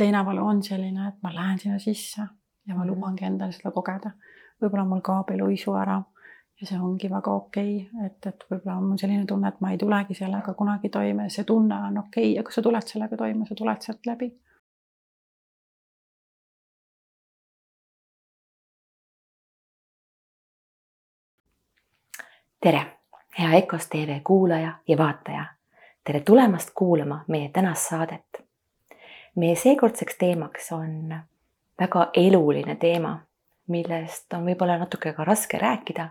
leinavalu on selline, et ma lähen sinna sisse ja ma lubangi endale seda kogeda. võib-olla mul kaob eluisu ära ja see ongi väga okei okay., et, et võib-olla on mul selline tunne, et ma ei tulegi sellega kunagi toime, see tunne on okei okay. ja kui sa tuled sellega toime, sa tuled sealt läbi tere, hea EKOS tv kuulaja ja vaataja. tere tulemast kuulama meie tänast saadet. Meie seekordseks teemaks on väga eluline teema, millest on võib-olla natuke ka raske rääkida.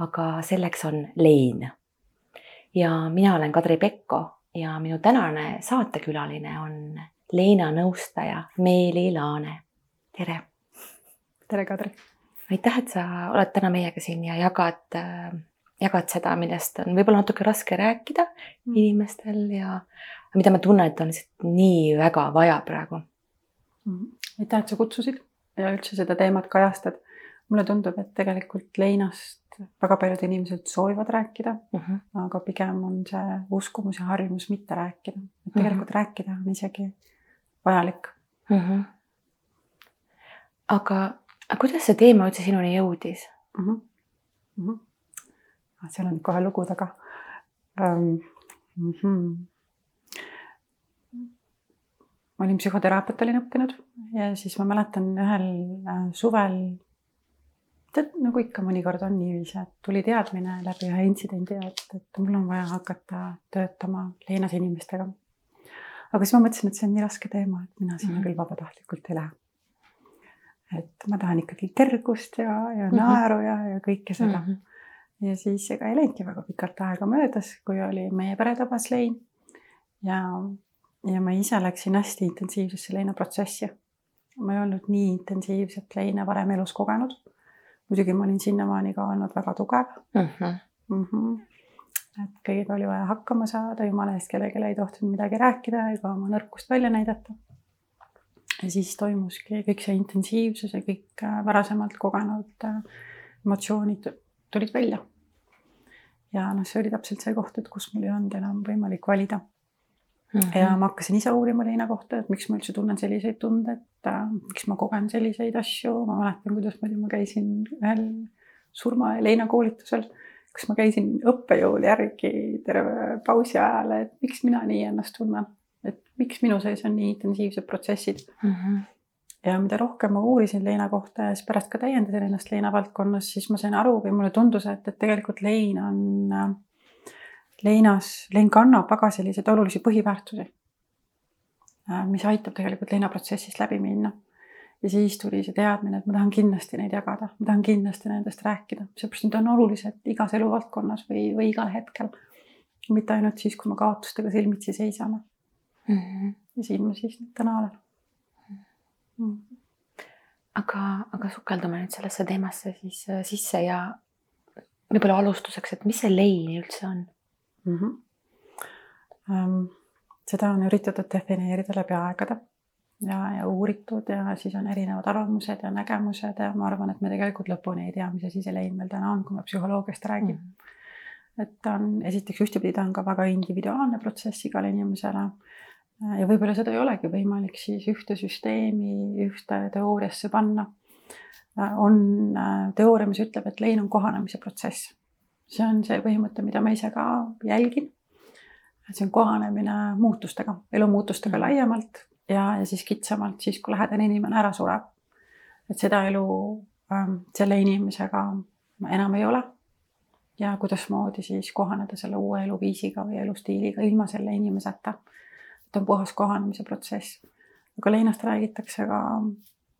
aga selleks on lein. ja mina olen Kadri Pekko ja minu tänane saatekülaline on leinanõustaja Meeli Laane. tere. tere, Kadri. aitäh, et sa oled täna meiega siin ja jagad jagad seda, millest on võib-olla natuke raske rääkida mm. inimestel ja mida ma tunnen, et on lihtsalt nii väga vaja praegu mm.. aitäh, et sa kutsusid ja üldse seda teemat kajastad. mulle tundub, et tegelikult leinast väga paljud inimesed soovivad rääkida mm, -hmm. aga pigem on see uskumus ja harjumus mitte rääkida. et tegelikult mm -hmm. rääkida on isegi vajalik mm. -hmm. aga, aga kuidas see teema üldse sinuni jõudis mm? -hmm. Mm -hmm seal on kohe lugu taga um,. Mm -hmm. Ma olin psühhoteraapiat olin õppinud ja siis ma mäletan ühel äh, suvel. tead, nagu ikka mõnikord on niiviisi, et tuli teadmine läbi ühe intsidendi, et, et mul on vaja hakata töötama leinas inimestega. aga siis ma mõtlesin, et see on nii raske teema, et mina sinna mm -hmm. küll vabatahtlikult ei lähe et ma tahan ikkagi kergust ja, ja mhm. naeru ja, ja kõike seda mm. -hmm ja siis ega ei läinudki väga pikalt aega möödas, kui oli meie pere tabas lein. ja, ja ma ise läksin hästi intensiivsesse leinaprotsessi. ma ei olnud nii intensiivset leina varem elus kogenud. muidugi ma olin sinnamaani ka olnud väga tugev mm. -hmm. Mm -hmm. et kõigega oli vaja hakkama saada, jumala eest kellelegi ei tohtinud midagi rääkida ega oma nõrkust välja näidata. ja siis toimuski kõik see intensiivsus ja kõik äh, varasemalt kogenud äh, emotsioonid tulid välja ja noh, see oli täpselt see koht, et kus mul ei olnud enam võimalik valida mm. -hmm. ja ma hakkasin ise uurima leina kohta, et miks ma üldse tunnen selliseid tundeid äh,, miks ma kogen selliseid asju, ma mäletan, kuidas muidu ma käisin ühel surma ja leinakoolitusel, kus ma käisin õppejõul järgi terve pausi ajal, et miks mina nii ennast tunnen, et miks minu sees on nii intensiivsed protsessid mm. -hmm ja mida rohkem ma uurisin leina kohta ja siis pärast ka täiendasin ennast leina valdkonnas, siis ma sain aru või mulle tundus, et, et tegelikult lein on, leinas, lein kannab väga selliseid olulisi põhiväärtusi, mis aitab tegelikult leinaprotsessist läbi minna. ja siis tuli see teadmine, et ma tahan kindlasti neid jagada, ma tahan kindlasti nendest rääkida, seepärast need on olulised igas eluvaldkonnas või, või igal hetkel. mitte ainult siis, kui me kaotustega silmitsi seisame mm. -hmm. ja siin ma siis täna olen aga, aga sukeldume nüüd sellesse teemasse siis äh, sisse ja võib-olla alustuseks, et mis see lein üldse on mm? -hmm. Seda on üritatud defineerida läbi aegade ja, ja uuritud ja siis on erinevad arvamused ja nägemused ja ma arvan, et me tegelikult lõpuni ei tea, mis asi see lein meil täna on, kui me psühholoogiast räägime mm. -hmm. et ta on esiteks ühtepidi ta on ka väga individuaalne protsess igale inimesele ja võib-olla seda ei olegi võimalik siis ühte süsteemi, ühte teooriasse panna. on äh, teooria, mis ütleb, et lein on kohanemise protsess. See on see põhimõte, mida ma ise ka jälgin. see on kohanemine muutustega, elu muutustega mm. laiemalt ja, ja siis kitsamalt siis, kui lähedane inimene ära sureb. et seda elu ähm, selle inimesega enam ei ole. ja kuidasmoodi siis kohaneda selle uue eluviisiga või elustiiliga ilma selle inimeseta et on puhas kohanemise protsess. aga leinast räägitakse ka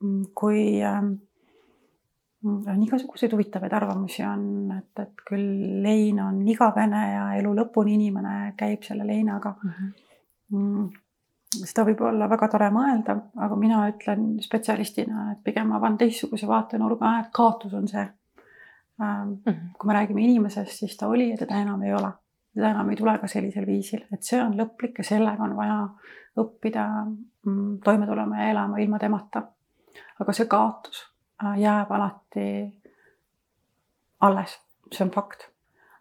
mm, kui ähm, on igasuguseid huvitavaid arvamusi on, et, et küll lein on igavene ja elu lõpuni inimene käib selle leinaga mhm. mm. -hmm. seda võib olla väga tore mõelda, aga mina ütlen spetsialistina, et pigem avan teistsuguse vaatenurga, et kaotus on see. Ähm, mhm. kui me räägime inimesest, siis ta oli ja teda enam ei ole seda enam ei tule ka sellisel viisil, et see on lõplik ja sellega on vaja õppida mm, toime tulema ja elama ilma temata. aga see kaotus jääb alati alles, see on fakt.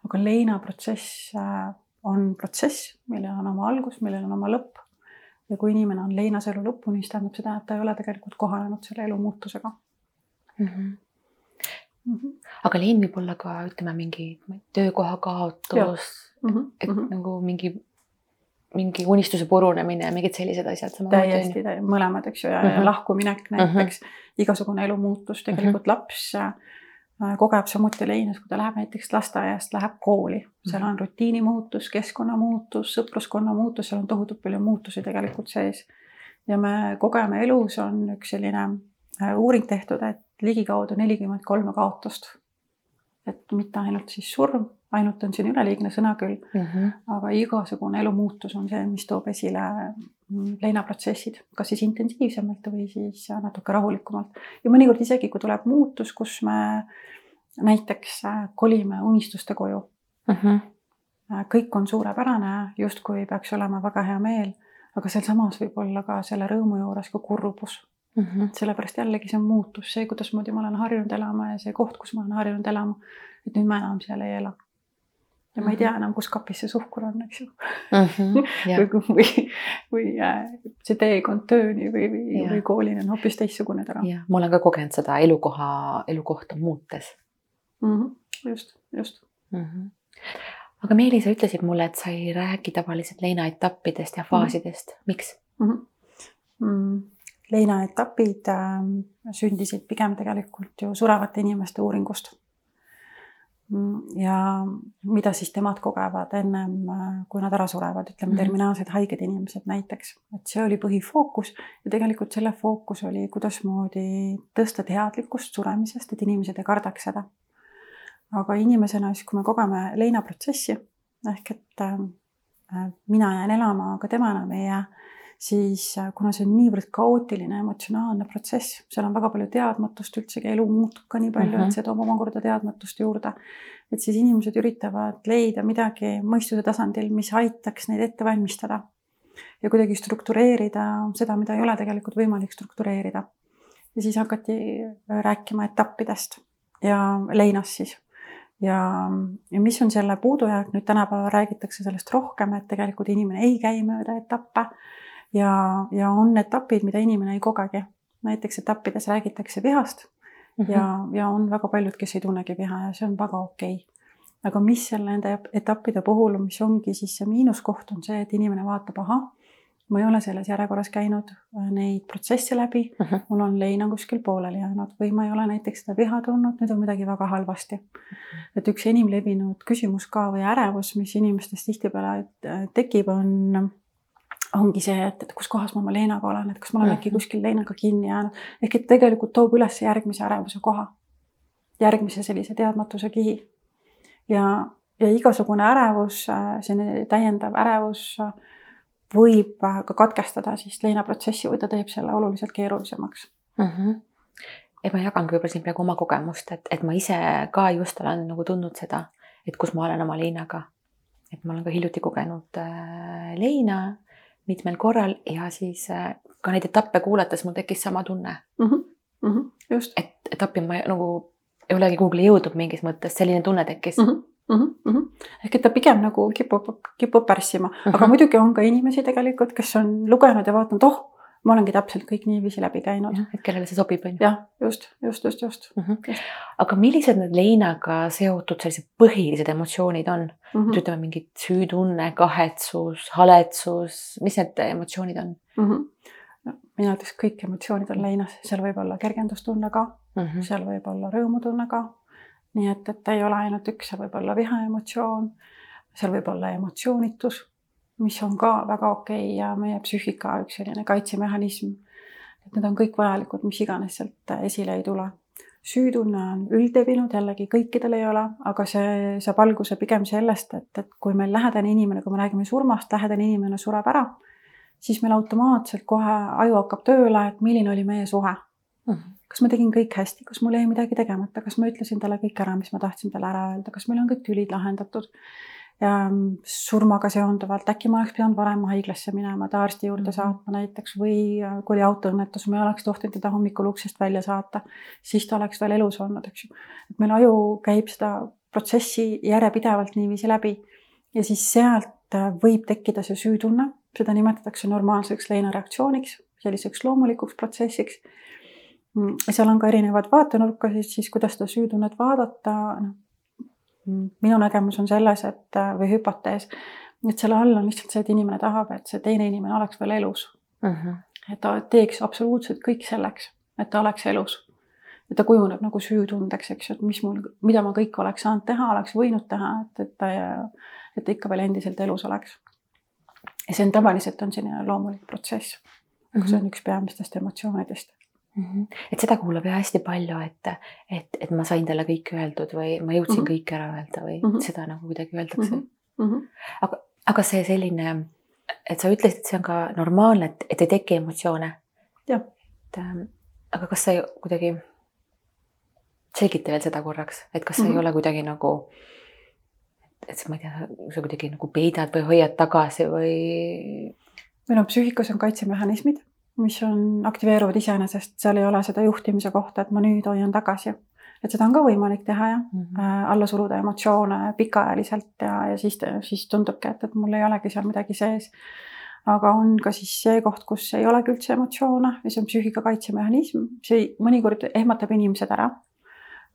aga leinaprotsess äh, on protsess, millel on oma algus, millel on oma lõpp. ja kui inimene on leinas elu lõpuni, siis tähendab seda, et ta ei ole tegelikult kohanenud selle elu muutusega mm. -hmm. Mm -hmm. aga lein võib olla ka ütleme mingi töökoha kaotus, mm -hmm. et mm -hmm. nagu mingi mingi unistuse purunemine ja mingid sellised asjad. täiesti, mõlemad, eks ju, ja mm -hmm. lahkuminek näiteks mm, -hmm. igasugune elumuutus, tegelikult mm -hmm. laps äh, kogeb samuti leines, kui ta läheb näiteks lasteaiast, läheb kooli, seal on rutiini muutus, keskkonna muutus, sõpruskonna muutus, seal on tohutult palju muutusi tegelikult sees. ja me kogeme elus, on üks selline äh, uuring tehtud, et ligikaudu nelikümmend kolme kaotust. et mitte ainult siis surm ainult on siin üleliigne sõna küll mm, -hmm. aga igasugune elu muutus on see, mis toob esile mm, leinaprotsessid, kas siis intensiivsemalt või siis natuke rahulikumalt. ja mõnikord isegi, kui tuleb muutus, kus me näiteks äh, kolime unistuste koju mm. -hmm. kõik on suurepärane, justkui peaks olema väga hea meel, aga sealsamas võib olla ka selle rõõmu juures ka kurbus mm. -hmm. sellepärast jällegi see on muutus, see, kuidasmoodi ma olen harjunud elama ja see koht, kus ma olen harjunud elama, et nüüd ma enam seal ei ela ja ma ei tea mhm. enam, kus kapis see suhkur on, eks ju mm. -hmm, või, või, või äh, see teekond tööni või, või, või koolini on hoopis teistsugune täna. ma olen ka kogenud seda elukoha, elukohta muutes mm. -hmm, just, just mm. -hmm. aga Meeli, sa ütlesid mulle, et sa ei räägi tavaliselt leinaetappidest ja faasidest mm, -hmm. miks mm? -hmm. Mm, leinaetapid äh, sündisid pigem tegelikult ju surevate inimeste uuringust ja mida siis temad kogevad ennem, kui nad ära surevad, ütleme mhm. terminaalsed haiged inimesed näiteks, et see oli põhifookus ja tegelikult selle fookus oli, kuidasmoodi tõsta teadlikkust suremisest, et inimesed ei kardaks seda. aga inimesena siis, kui me kogeme leinaprotsessi ehk et äh, mina jään elama, aga tema enam ei jää siis äh, kuna see on niivõrd kaootiline emotsionaalne protsess, seal on väga palju teadmatust, üldsegi elu muutub ka nii palju mm, -hmm. et mhm. see toob omakorda teadmatust juurde. et siis inimesed üritavad leida midagi mõistuse tasandil, mis aitaks neid ette valmistada ja kuidagi struktureerida seda, mida ei ole tegelikult võimalik struktureerida. ja siis hakati äh, rääkima etappidest ja leinas siis ja, ja mis on selle puudujääk, nüüd tänapäeval räägitakse sellest rohkem, et tegelikult inimene ei käi mööda etappe ja, ja on etapid, mida inimene ei kogegi. näiteks etappides räägitakse vihast mm -hmm. ja, ja on väga paljud, kes ei tunnegi viha ja see on väga okei okay. aga mis seal nende etappide puhul, mis ongi siis see miinuskoht, on see, et inimene vaatab, ahah, ma ei ole selles järjekorras käinud äh, neid protsesse läbi uh, mhm. -huh. mul on leina kuskil pooleli jäänud või ma ei ole näiteks seda viha tundnud, nüüd on midagi väga halvasti uh. Mhm. -huh. et üks enim levinud küsimus ka või ärevus, mis inimestes tihtipeale äh, tekib, on ongi see, et, et kus kohas ma oma leinaga olen, et kas ma olen äkki kuskil leinaga kinni jäänud. ehk et tegelikult toob üles järgmise ärevuse koha, järgmise sellise teadmatuse kihi. ja, ja igasugune ärevus, selline täiendav ärevus võib ka katkestada siis leinaprotsessi või ta teeb selle oluliselt keerulisemaks mm. -hmm. et ma jagangi võib-olla siin praegu oma kogemust, et, et ma ise ka just olen nagu tundnud seda, et kus ma olen oma leinaga. et ma olen ka hiljuti kogenud äh, leina mitmel korral ja siis äh, ka neid etappe kuulates mul tekkis sama tunne mm. -hmm. Mm -hmm. just. et etappi ma nagu ei olegi kuhugi jõudnud mingis mõttes, selline tunne tekkis mm. -hmm. Mm -hmm. ehk et ta pigem nagu kipub, kipub pärssima mm, -hmm. aga muidugi on ka inimesi tegelikult, kes on lugenud ja vaadanud, oh ma olengi täpselt kõik niiviisi läbi käinud. et kellele see sobib, on ju. jah, just, just, just, just mm. -hmm. Aga millised need leinaga seotud sellised põhilised emotsioonid on mm? -hmm. ütleme mingid süütunne, kahetsus, haletsus, mis need emotsioonid on mm? -hmm. No, mina ütleks, kõik emotsioonid on leinas, seal võib olla kergendustunne ka mm, -hmm. seal võib olla rõõmutunne ka. nii et, et ei ole ainult üks, seal võib olla vihaemotsioon, seal võib olla emotsioonitus mis on ka väga okei okay ja meie psüühika üks selline kaitsemehhanism. et need on kõik vajalikud, mis iganes sealt esile ei tule. süütunne on üldlevinud, jällegi kõikidel ei ole, aga see saab alguse pigem sellest, et, et kui meil lähedane inimene, kui me räägime surmast, lähedane inimene sureb ära, siis meil automaatselt kohe aju hakkab tööle, et milline oli meie suhe mm. -hmm kas ma tegin kõik hästi, kas mul jäi midagi tegemata, kas ma ütlesin talle kõik ära, mis ma tahtsin talle ära öelda, kas meil on kõik tülid lahendatud surmaga seonduvalt, äkki ma oleks pidanud varem haiglasse minema, ta arsti juurde mhm. saatma näiteks või äh, kui oli autoõnnetus, ma ei oleks tohtinud teda hommikul uksest välja saata, siis ta oleks veel elus olnud, eks ju. et meil aju käib seda protsessi järjepidevalt niiviisi läbi ja siis sealt äh, võib tekkida see süütunne, seda nimetatakse normaalseks leinareaktsiooniks, selliseks loomulikuks protsessiks. Mm, seal on ka erinevad vaatenurkasid siis, kuidas seda süütunnet vaadata, noh. Minu nägemus on selles, et või hüpotees, et selle all on lihtsalt see, et inimene tahab, et see teine inimene oleks veel elus mm. -hmm. et ta teeks absoluutselt kõik selleks, et ta oleks elus ja ta kujuneb nagu süütundeks, eks ju, et mis mul, mida ma kõik oleks saanud teha, oleks võinud teha, et, et ta, et ta ikka veel endiselt elus oleks. ja see on tavaliselt on selline loomulik protsess mm. -hmm. see on üks peamistest emotsioonidest mm. -hmm. et seda kuulab jah hästi palju, et, et, et ma sain talle kõik öeldud või ma jõudsin mm -hmm. kõik ära öelda või mm -hmm. seda nagu kuidagi öeldakse mm. -hmm. aga, aga see selline, et sa ütlesid, et see on ka normaalne, et, et ei teki emotsioone. et ähm, aga kas sa kuidagi selgita veel seda korraks, et kas see mm -hmm. ei mhm. ole kuidagi nagu, et ma ei tea, sa kuidagi nagu peidad või hoiad tagasi või? meil on psüühikas on kaitsemehhanismid, mis on, aktiveeruvad iseenesest, seal ei ole seda juhtimise kohta, et ma nüüd hoian tagasi. et seda on ka võimalik teha jah mm, -hmm. alla suruda emotsioone pikaajaliselt ja, ja siis, siis tundubki, et, et mul ei olegi seal midagi sees aga on ka siis see koht, kus ei olegi üldse emotsioone ja see on psüühika kaitsemehhanism, see mõnikord ehmatab inimesed ära.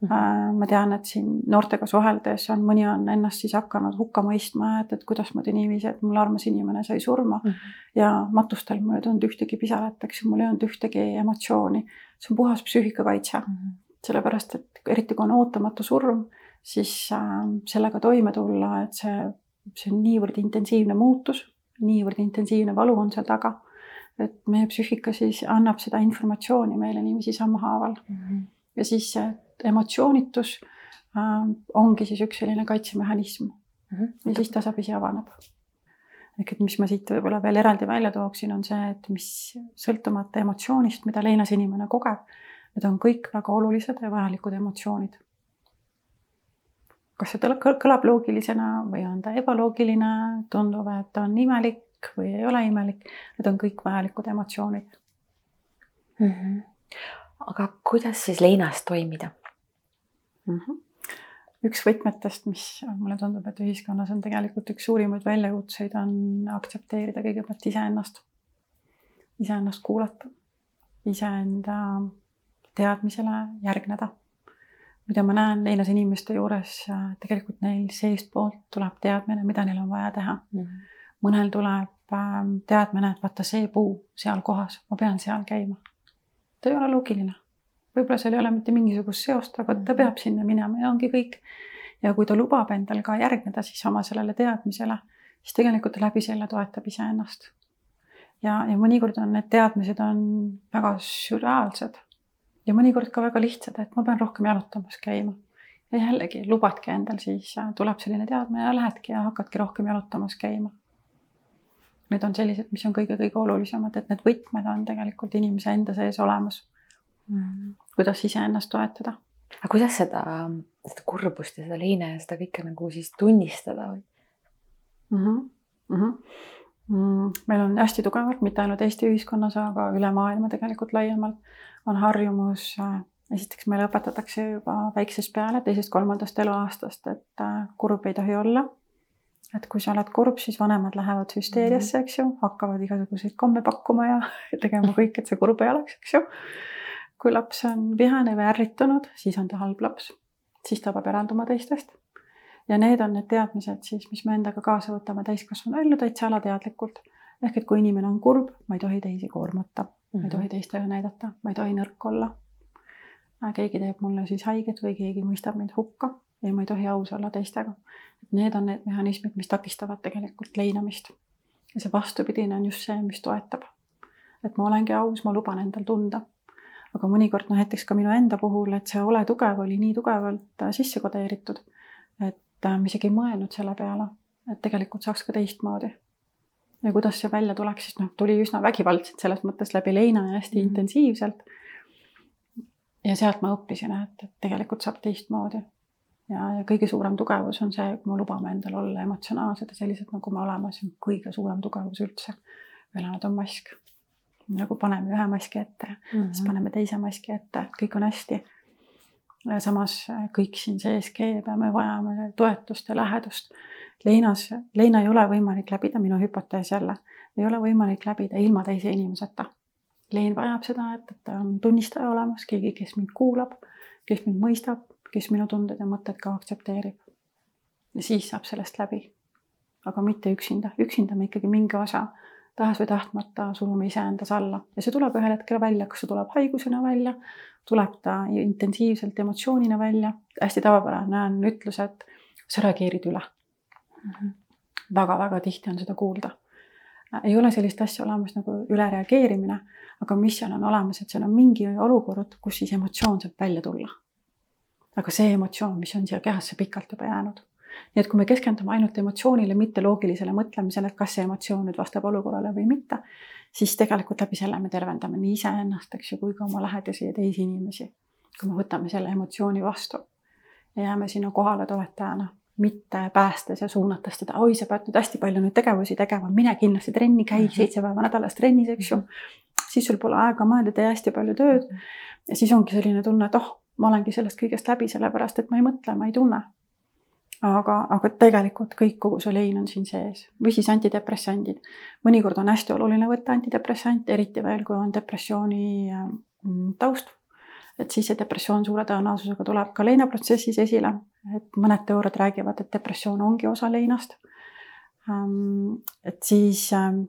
Ma tean, et siin noortega suheldes on, mõni on ennast siis hakanud hukka mõistma, et, et kuidas moodi niiviisi, et mul armas inimene sai surma mm -hmm. ja matustel mul ei tulnud ühtegi pisarat, eks ju, mul ei olnud ühtegi emotsiooni. see on puhas psüühikakaitse mm. -hmm. sellepärast, et eriti kui on ootamatu surm, siis äh, sellega toime tulla, et see, see on niivõrd intensiivne muutus, niivõrd intensiivne valu on seal taga. et meie psüühika siis annab seda informatsiooni meile niiviisi sammhaaval mm. -hmm. ja siis see emotsioonitus äh, ongi siis üks selline kaitsemehhanism mm. -hmm. ja siis tasapisi avaneb. ehk et mis ma siit võib-olla veel eraldi välja tooksin, on see, et mis sõltumata emotsioonist, mida leinas inimene kogeb, need on kõik väga olulised ja vajalikud emotsioonid. kas see kõlab loogilisena või on ta ebaloogiline, tundub, et on imelik või ei ole imelik, need on kõik vajalikud emotsioonid mm. -hmm. aga kuidas siis leinas toimida? Mm. -hmm. üks võtmetest, mis mulle tundub, et ühiskonnas on tegelikult üks suurimaid väljakutseid, on aktsepteerida kõigepealt iseennast, iseennast kuulata, iseenda teadmisele järgneda. mida ma näen leinas inimeste juures, tegelikult neil seestpoolt tuleb teadmine, mida neil on vaja teha mm. -hmm. mõnel tuleb ähm, teadmine, et vaata see puu seal kohas, ma pean seal käima. ta ei ole loogiline võib-olla seal ei ole mitte mingisugust seost, aga ta peab sinna minema ja ongi kõik. ja kui ta lubab endal ka järgneda siis oma sellele teadmisele, siis tegelikult läbi selle toetab iseennast. ja, ja mõnikord on need teadmised on väga sürreaalsed ja mõnikord ka väga lihtsad, et ma pean rohkem jalutamas käima. ja jällegi lubadki endal, siis tuleb selline teadmine ja lähedki ja hakkadki rohkem jalutamas käima. Need on sellised, mis on kõige-kõige olulisemad, et need võtmed on tegelikult inimese enda sees olemas kuidas iseennast toetada. aga kuidas seda, seda kurbust ja seda leine ja seda kõike nagu siis tunnistada või mm? -hmm. Mm -hmm. Mm, meil on hästi tugevalt, mitte ainult Eesti ühiskonnas, aga üle maailma tegelikult laiemalt on harjumus äh, esiteks meile õpetatakse juba väiksest peale, teisest-kolmandast eluaastast, et äh, kurb ei tohi olla. et kui sa oled kurb, siis vanemad lähevad hüsteeriasse, eks ju, hakkavad igasuguseid komme pakkuma ja tegema kõik, et see kurb ei oleks, eks ju kui laps on vihane või ärritunud, siis on ta halb laps, siis ta peab eralduma teistest. ja need on need teadmised siis, mis me endaga kaasa võtame täiskasvanu ellu täitsa alateadlikult. ehk et kui inimene on kurb, ma ei tohi teisi koormata mm, -hmm. ma ei tohi mhm. teistele näidata, ma ei tohi nõrk olla. Äh, keegi teeb mulle siis haiget või keegi mõistab mind hukka ja ma ei tohi aus olla teistega. Need on need mehhanismid, mis takistavad tegelikult leinamist. ja see vastupidine on just see, mis toetab. et ma olengi aus, ma luban endal tunda aga mõnikord noh, näiteks ka minu enda puhul, et see ole tugev oli nii tugevalt äh, sisse kodeeritud, et äh, ma isegi ei mõelnud selle peale, et tegelikult saaks ka teistmoodi. ja kuidas see välja tuleks, siis noh, tuli üsna vägivaldselt selles mõttes läbi leina ja hästi mm -hmm. intensiivselt. ja sealt ma õppisin, et, et tegelikult saab teistmoodi. ja, ja kõige suurem tugevus on see, kui me lubame endal olla emotsionaalsed ja sellised, nagu me oleme, see on kõige suurem tugevus üldse. veel on mask nagu paneme ühe maski ette mm, -hmm. siis paneme teise maski ette, kõik on hästi. samas kõik siin sees keeb ja me vajame toetust ja lähedust. leinas, leina ei ole võimalik läbida, minu hüpotees jälle, ei ole võimalik läbida ilma teise inimeseta. lein vajab seda, et, et on tunnistaja olemas, keegi, kes mind kuulab, kes mind mõistab, kes minu tunded ja mõtted ka aktsepteerib. ja siis saab sellest läbi. aga mitte üksinda, üksinda me ikkagi mingi osa tahes või tahtmata surume iseendas alla ja see tuleb ühel hetkel välja, kas see tuleb haigusena välja, tuleb ta intensiivselt emotsioonina välja. hästi tavapärane on ütlus, et sa reageerid üle mm -hmm.. väga-väga tihti on seda kuulda. ei ole sellist asja olemas nagu ülereageerimine, aga mis seal on olemas, et seal on mingi olukord, kus siis emotsioon saab välja tulla. aga see emotsioon, mis on siia kehasse pikalt juba jäänud nii et kui me keskendume ainult emotsioonile, mitte loogilisele mõtlemisele, et kas see emotsioon nüüd vastab olukorrale või mitte, siis tegelikult läbi selle me tervendame nii iseennast, eks ju, kui ka oma lähedasi ja teisi inimesi. kui me võtame selle emotsiooni vastu ja jääme sinna kohale toetajana, mitte päästes ja suunates teda, oi, sa pead nüüd hästi palju nüüd tegevusi tegema, mine kindlasti trenni, käi mhm. seitse päeva nädalas trennis, eks ju. siis sul pole aega mõelda, tee hästi palju tööd. ja siis ongi selline tunne, et oh, ma olengi sellest kõigest läbi, sellepärast et ma ei mõtle, ma ei tunne aga, aga tegelikult kõik, kogu see lein on siin sees või siis antidepressandid. mõnikord on hästi oluline võtta antidepressant, eriti veel, kui on depressiooni mm, taust. et siis see depressioon suure tõenäosusega tuleb ka leinaprotsessis esile, et mõned teooriad räägivad, et depressioon ongi osa leinast. Ähm, et siis, ähm,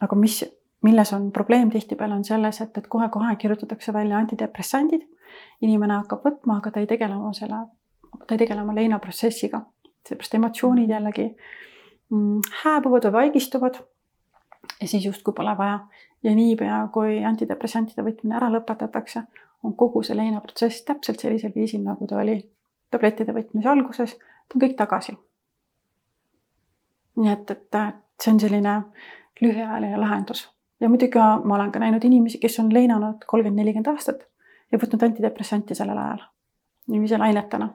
aga mis, milles on probleem tihtipeale on selles, et, et kohe-kohe kirjutatakse välja antidepressandid. inimene hakkab võtma, aga ta ei tegele oma selle, ta ei tegele oma leinaprotsessiga seepärast emotsioonid jällegi mm, hääbuvad või vaigistuvad. ja siis justkui pole vaja. Ja niipea, kui antidepressantide võtmine ära lõpetatakse, on kogu see leinaprotsess täpselt sellisel viisil, nagu ta oli tablettide võtmise alguses, ta on kõik tagasi. nii et, et see on selline lühiajaline lahendus. Ja muidugi ma olen ka näinud inimesi, kes on leinanud kolmkümmend, nelikümmend aastat ja võtnud antidepressanti sellel ajal. Niiviisi lainetena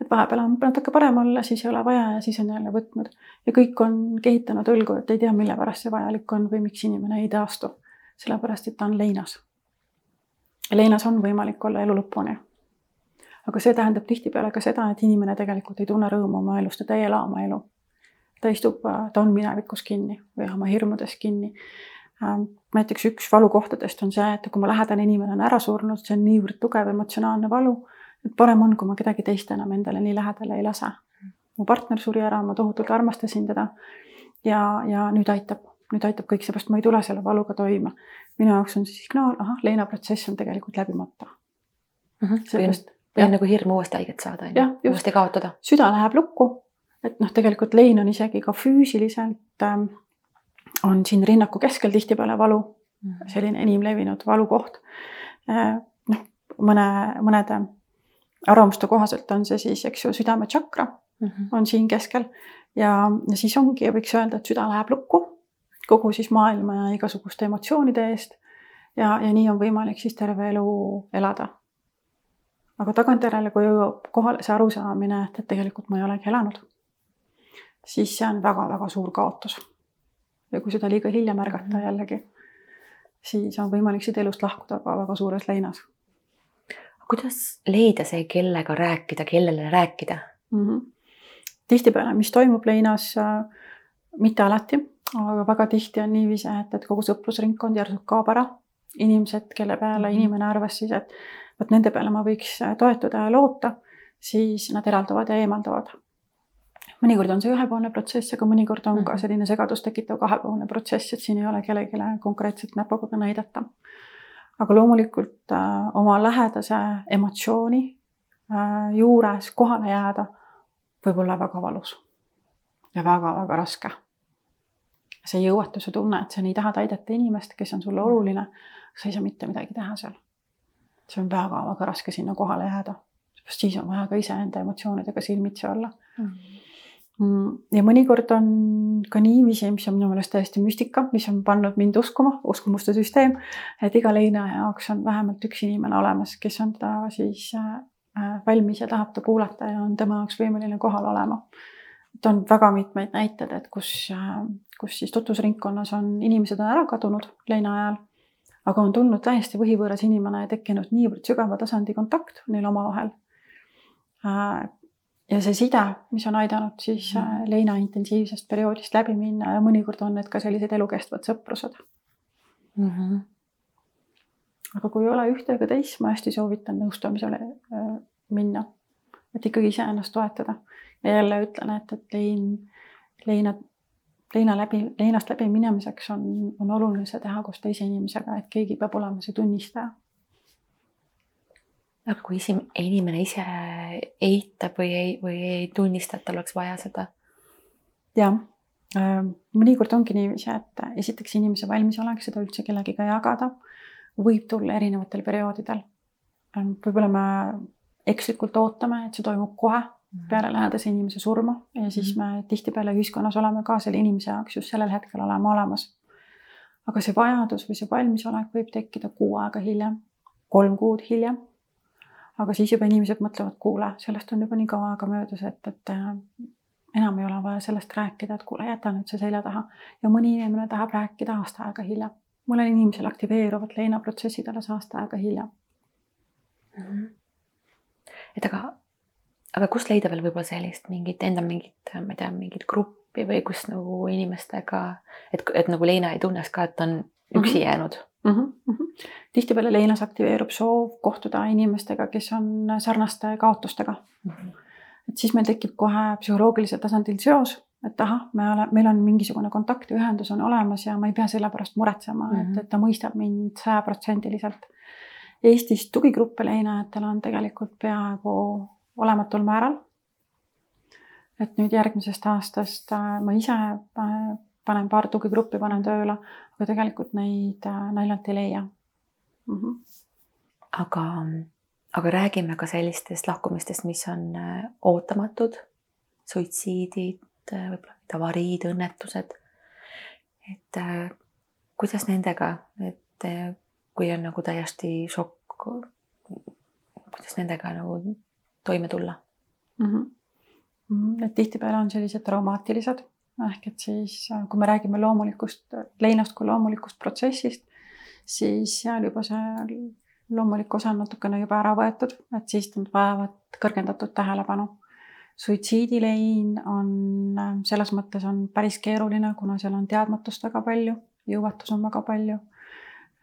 et vahepeal on natuke parem olla, siis ei ole vaja ja siis on jälle võtnud. ja kõik on kehitanud õlgu, et ei tea, mille pärast see vajalik on või miks inimene ei taastu. sellepärast, et ta on leinas. leinas on võimalik olla elu lõpuni. aga see tähendab tihtipeale ka seda, et inimene tegelikult ei tunne rõõmu oma elust, ta ei ela oma elu. ta istub, ta on minevikus kinni või oma hirmudes kinni ähm, näiteks üks valukohtadest on see, et kui mu lähedane inimene on ära surnud, see on niivõrd tugev emotsionaalne valu et parem on, kui ma kedagi teist enam endale nii lähedale ei lase. mu partner suri ära, ma tohutult armastasin teda. ja, ja nüüd aitab, nüüd aitab kõik, seepärast ma ei tule selle valuga toime. minu jaoks on see signaal, ahah, leinaprotsess on tegelikult läbimata mm. -hmm. seepärast. või on nagu hirm uuesti haiget saada, on ju, uuesti kaotada. süda läheb lukku, et noh, tegelikult lein on isegi ka füüsiliselt ähm, on siin rinnaku keskel tihtipeale valu mm, -hmm. selline enim levinud valukoht äh,. noh, mõne, mõnede arvamuste kohaselt on see siis, eks ju, südametšakra mm -hmm. on siin keskel ja, ja siis ongi, võiks öelda, et süda läheb lukku kogu siis maailma ja igasuguste emotsioonide eest. ja, ja nii on võimalik siis terve elu elada. aga tagantjärele, kui jõuab kohale see arusaamine, et, et tegelikult ma ei olegi elanud, siis see on väga-väga suur kaotus. ja kui seda liiga hilja märgata jällegi, siis on võimalik siit elust lahkuda ka väga suures leinas kuidas leida see, kellega rääkida, kellele rääkida mm? -hmm. tihtipeale, mis toimub leinas äh,, mitte alati, aga väga tihti on niiviisi, et, et kogu sõprusringkond järsult kaob ära. inimesed, kelle peale mm -hmm. inimene arvas siis, et vot nende peale ma võiks äh, toetuda ja loota, siis nad eralduvad ja eemalduvad. mõnikord on see ühepoolne protsess, aga mõnikord on mm -hmm. ka mhm. selline segadust tekitav kahepoolne protsess, et siin ei ole kellelegi konkreetselt näpuga näidata aga loomulikult äh, oma lähedase emotsiooni äh, juures kohale jääda võib olla väga valus ja väga-väga raske. see jõuetuse tunne, et sa nii tahad aidata inimest, kes on sulle oluline, sa ei saa mitte midagi teha seal. see on väga-väga raske sinna kohale jääda, sest siis on vaja ka iseenda emotsioonidega silmitsi olla mm. -hmm Mm, ja mõnikord on ka niiviisi, mis on minu meelest täiesti müstika, mis on pannud mind uskuma, uskumuste süsteem, et iga leina jaoks on vähemalt üks inimene olemas, kes on teda siis äh, valmis ja tahab ta kuulata ja on tema jaoks võimeline kohal olema. et on väga mitmeid näiteid, et kus, äh, kus siis tutvusringkonnas on inimesed on ära kadunud leina ajal, aga on tulnud täiesti võhivõõras inimene ja tekkinud niivõrd sügava tasandi kontakt neil omavahel äh, ja see side, mis on aidanud siis mm. leina intensiivsest perioodist läbi minna ja mõnikord on need ka sellised elukestvad sõprused mm. -hmm. aga kui ei ole ühte ega teist, ma hästi soovitan nõustamisele äh, minna, et ikkagi iseennast toetada ja jälle ütlen, et, et lein, leina, leina läbi, leinast läbi minemiseks on, on oluline see teha koos teise inimesega, et keegi peab olema see tunnistaja aga kui isi-, inimene ise eitab või ei, või ei tunnista, et tal oleks vaja seda? jah, ähm, mõnikord ongi niiviisi, et esiteks inimese valmisolek seda üldse kellegiga jagada võib tulla erinevatel perioodidel. Ähm, võib-olla me ekslikult ootame, et see toimub kohe mhm. peale lähedase inimese surma ja siis mhm. me tihtipeale ühiskonnas oleme ka selle inimese jaoks just sellel hetkel olema olemas. aga see vajadus või see valmisolek võib tekkida kuu aega hiljem, kolm kuud hiljem aga siis juba inimesed mõtlevad, kuule, sellest on juba nii kaua aega möödas, et, et äh, enam ei ole vaja sellest rääkida, et kuule, jäta nüüd see selja taha. ja mõni inimene tahab rääkida aasta aega hiljem. mõnel inimesel aktiveeruvad leinaprotsessid alles aasta aega hiljem mm. -hmm. et aga, aga kust leida veel võib-olla sellist mingit enda mingit, ma ei tea, mingit gruppi või kus nagu inimestega, et, et nagu Leina ei tunneks ka, et on üksi mm -hmm. jäänud mm. -hmm. tihtipeale leinas aktiveerub soov kohtuda inimestega, kes on sarnaste kaotustega mm. -hmm. et siis meil tekib kohe psühholoogilisel tasandil seos, et ahah, me ole, meil on mingisugune kontakt ja ühendus on olemas ja ma ei pea selle pärast muretsema mm, -hmm. et, mhm. et ta mõistab mind sajaprotsendiliselt. Eestis tugigruppe leinajatel on tegelikult peaaegu olematul määral. et nüüd järgmisest aastast äh, ma ise äh, panen paar tugigruppi, panen tööle, aga tegelikult neid äh, naljalt ei leia mm. -hmm. aga, aga räägime ka sellistest lahkumistest, mis on äh, ootamatud, suitsiidid, äh, võib-olla avariid, õnnetused. et kuidas nendega, et kui on nagu täiesti šokk, kuidas nendega nagu toime tulla mm? -hmm. et tihtipeale on sellised traumaatilised ehk et siis, äh, kui me räägime loomulikust, leinast kui loomulikust protsessist, siis seal juba see loomulik osa on natukene juba ära võetud, et siis nad vajavad kõrgendatud tähelepanu. suitsiidilein on äh, selles mõttes on päris keeruline, kuna seal on teadmatust väga palju, jõuetus on väga palju.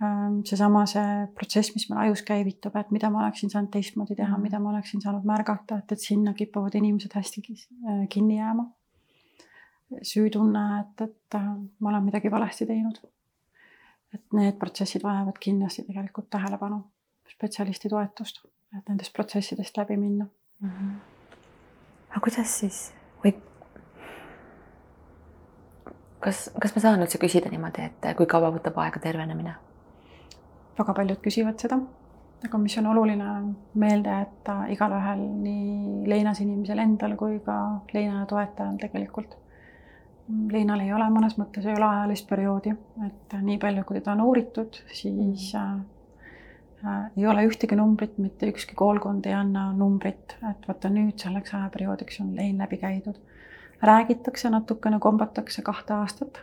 Ähm, seesama see protsess, mis meil ajus käivitub, et mida ma oleksin saanud teistmoodi teha, mida ma oleksin saanud märgata, et, et sinna kipuvad inimesed hästi äh, kinni jääma süütunne, et, et äh, ma olen midagi valesti teinud. et need protsessid vajavad kindlasti tegelikult tähelepanu, spetsialisti toetust, et nendest protsessidest läbi minna mm. -hmm. aga kuidas siis või kas, kas ma saan üldse küsida niimoodi, et kui kaua võtab aega tervenemine? väga paljud küsivad seda, aga mis on oluline meelde jätta igalühel, nii leinas inimesel endal kui ka leina toetajal tegelikult Liinal ei ole mõnes mõttes ei ole ajalist perioodi, et nii palju, kui teda on uuritud, siis äh, äh, ei ole ühtegi numbrit, mitte ükski koolkond ei anna numbrit, et vaata nüüd selleks ajaperioodiks on lein läbi käidud. räägitakse natukene, kombatakse kahte aastat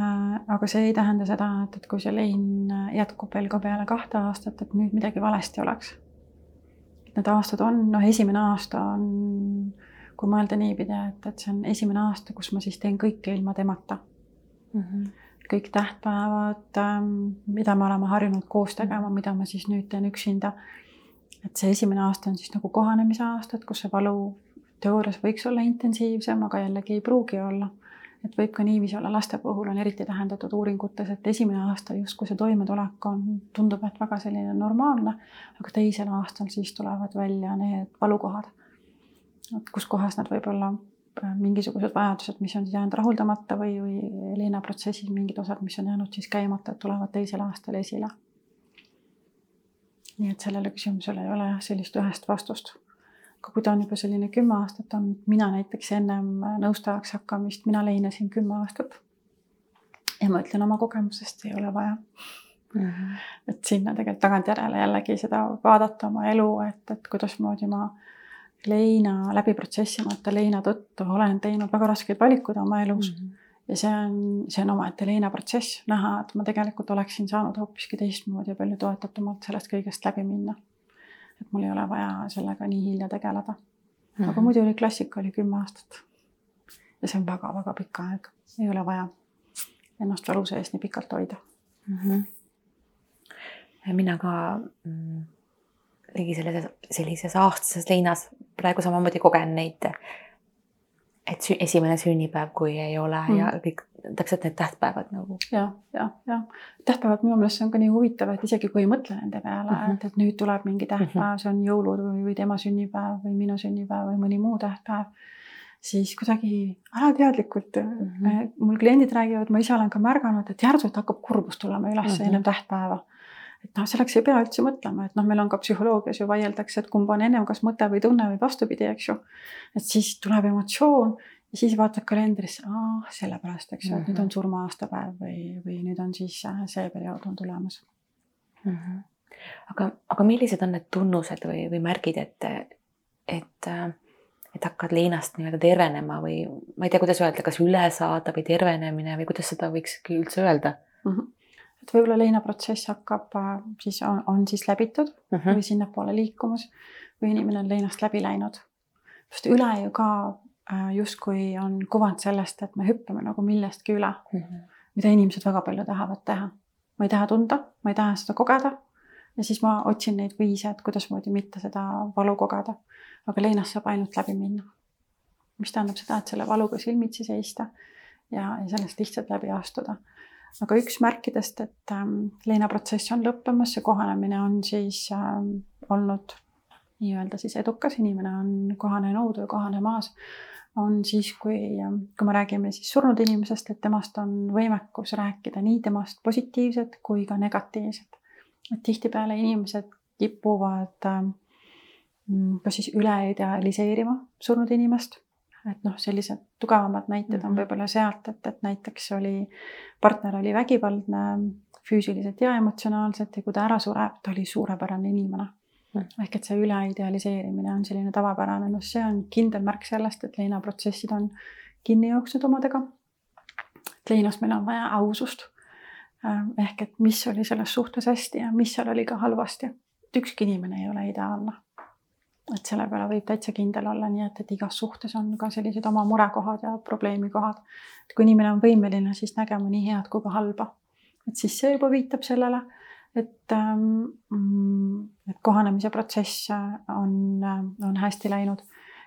äh,. aga see ei tähenda seda, et, et kui see lein jätkub veel ka peale kahte aastat, et nüüd midagi valesti oleks. Need aastad on, noh, esimene aasta on kui mõelda niipidi, et, et see on esimene aasta, kus ma siis teen kõike ilma temata mm. -hmm. kõik tähtpäevad, ähm, mida me oleme harjunud koos tegema, mida ma siis nüüd teen üksinda. et see esimene aasta on siis nagu kohanemise aastad, kus see valu teoorias võiks olla intensiivsem, aga jällegi ei pruugi olla. et võib ka niiviisi olla, laste puhul on eriti tähendatud uuringutes, et esimene aasta justkui see toimetulek on, tundub, et väga selline normaalne, aga teisel aastal siis tulevad välja need valukohad et kus kohas nad võib-olla äh, mingisugused vajadused, mis on jäänud rahuldamata või, või linnaprotsessis mingid osad, mis on jäänud siis käimata, tulevad teisel aastal esile. nii et sellele küsimusele ei ole jah sellist ühest vastust. aga kui ta on juba selline kümme aastat olnud, mina näiteks ennem nõustajaks hakkamist, mina leinasin kümme aastat. ja ma ütlen oma kogemusest, ei ole vaja Mm -hmm. et sinna tegelikult tagantjärele jällegi seda vaadata oma elu, et, et kuidasmoodi ma leina läbi protsessimata leina tõttu olen teinud väga raskeid valikuid oma elus mm. -hmm. ja see on, see on omaette leina protsess, näha, et ma tegelikult oleksin saanud hoopiski teistmoodi ja palju toetatumalt sellest kõigest läbi minna. et mul ei ole vaja sellega nii hilja tegeleda mm. -hmm. Mhm. aga muidu oli klassika oli kümme aastat. ja see on väga-väga pikk aeg, ei ole vaja ennast valu sees nii pikalt hoida mm. -hmm. mina ka mm, ligi sellises, sellises aastases leinas praegu samamoodi kogen neid et sü esimene sünnipäev, kui ei ole mm. ja kõik täpselt need tähtpäevad nagu. ja, ja, ja tähtpäevad minu meelest see on ka nii huvitav, et isegi kui ei mõtle nende peale mm, -hmm. et, et nüüd tuleb mingi tähtpäev mm, -hmm. see on jõulud või, või tema sünnipäev või minu sünnipäev või mõni muu tähtpäev. siis kuidagi alateadlikult mm -hmm. mul kliendid räägivad, ma ise olen ka märganud, et järsult hakkab kurbus tulema üles mm -hmm. ennem tähtpäeva et noh, selleks ei pea üldse mõtlema, et noh, meil on ka psühholoogias ju vaieldakse, et kumb on ennem, kas mõte või tunne või vastupidi, eks ju. et siis tuleb emotsioon ja siis vaatad kalendrisse, sellepärast, eks ju, et nüüd on mhm. surma aastapäev või, või nüüd on siis äh, see periood on tulemas mm. -hmm. aga, aga millised on need tunnused või, või märgid, et, et, äh, et hakkad leinast nii-öelda tervenema või ma ei tea, kuidas öelda, kas üle saada või tervenemine või kuidas seda võikski üldse öelda mm? -hmm et võib-olla leinaprotsess hakkab äh, siis on, on siis läbitud mm -hmm. või sinnapoole liikumas või inimene on leinast läbi läinud. sest üle ju ka äh, justkui on kuvand sellest, et me hüppame nagu millestki üle mm, -hmm. mida inimesed väga palju tahavad teha. ma ei taha tunda, ma ei taha seda kogeda ja siis ma otsin neid viise, et kuidasmoodi mitte seda valu kogeda. aga leinast saab ainult läbi minna. mis tähendab seda, et selle valuga silmitsi seista ja, ja sellest lihtsalt läbi astuda aga üks märkidest, et ähm, leinaprotsess on lõppemas, see kohanemine on siis ähm, olnud nii-öelda siis edukas, inimene on kohanenud või kohanemas, on siis, kui, ähm, kui me räägime siis surnud inimesest, et temast on võimekus rääkida nii temast positiivset kui ka negatiivset. et tihtipeale inimesed kipuvad kas siis üle idealiseerima surnud inimest et noh, sellised tugevamad näited on mhm. võib-olla sealt, et, et näiteks oli, partner oli vägivaldne füüsiliselt ja emotsionaalselt ja kui ta ära sureb, ta oli suurepärane inimene mm.. ehk et see üleidealiseerimine on selline tavapärane, noh, see on kindel märk sellest, et leinaprotsessid on kinni jooksnud omadega. leinas meil on vaja ausust. ehk et mis oli selles suhtes hästi ja mis seal oli ka halvasti. ükski inimene ei ole ideaalne et selle peale võib täitsa kindel olla, nii et, et igas suhtes on ka sellised oma murekohad ja probleemikohad. et kui inimene on võimeline siis nägema nii head kui ka halba, et siis see juba viitab sellele, et ähm,, et kohanemise protsess on, on hästi läinud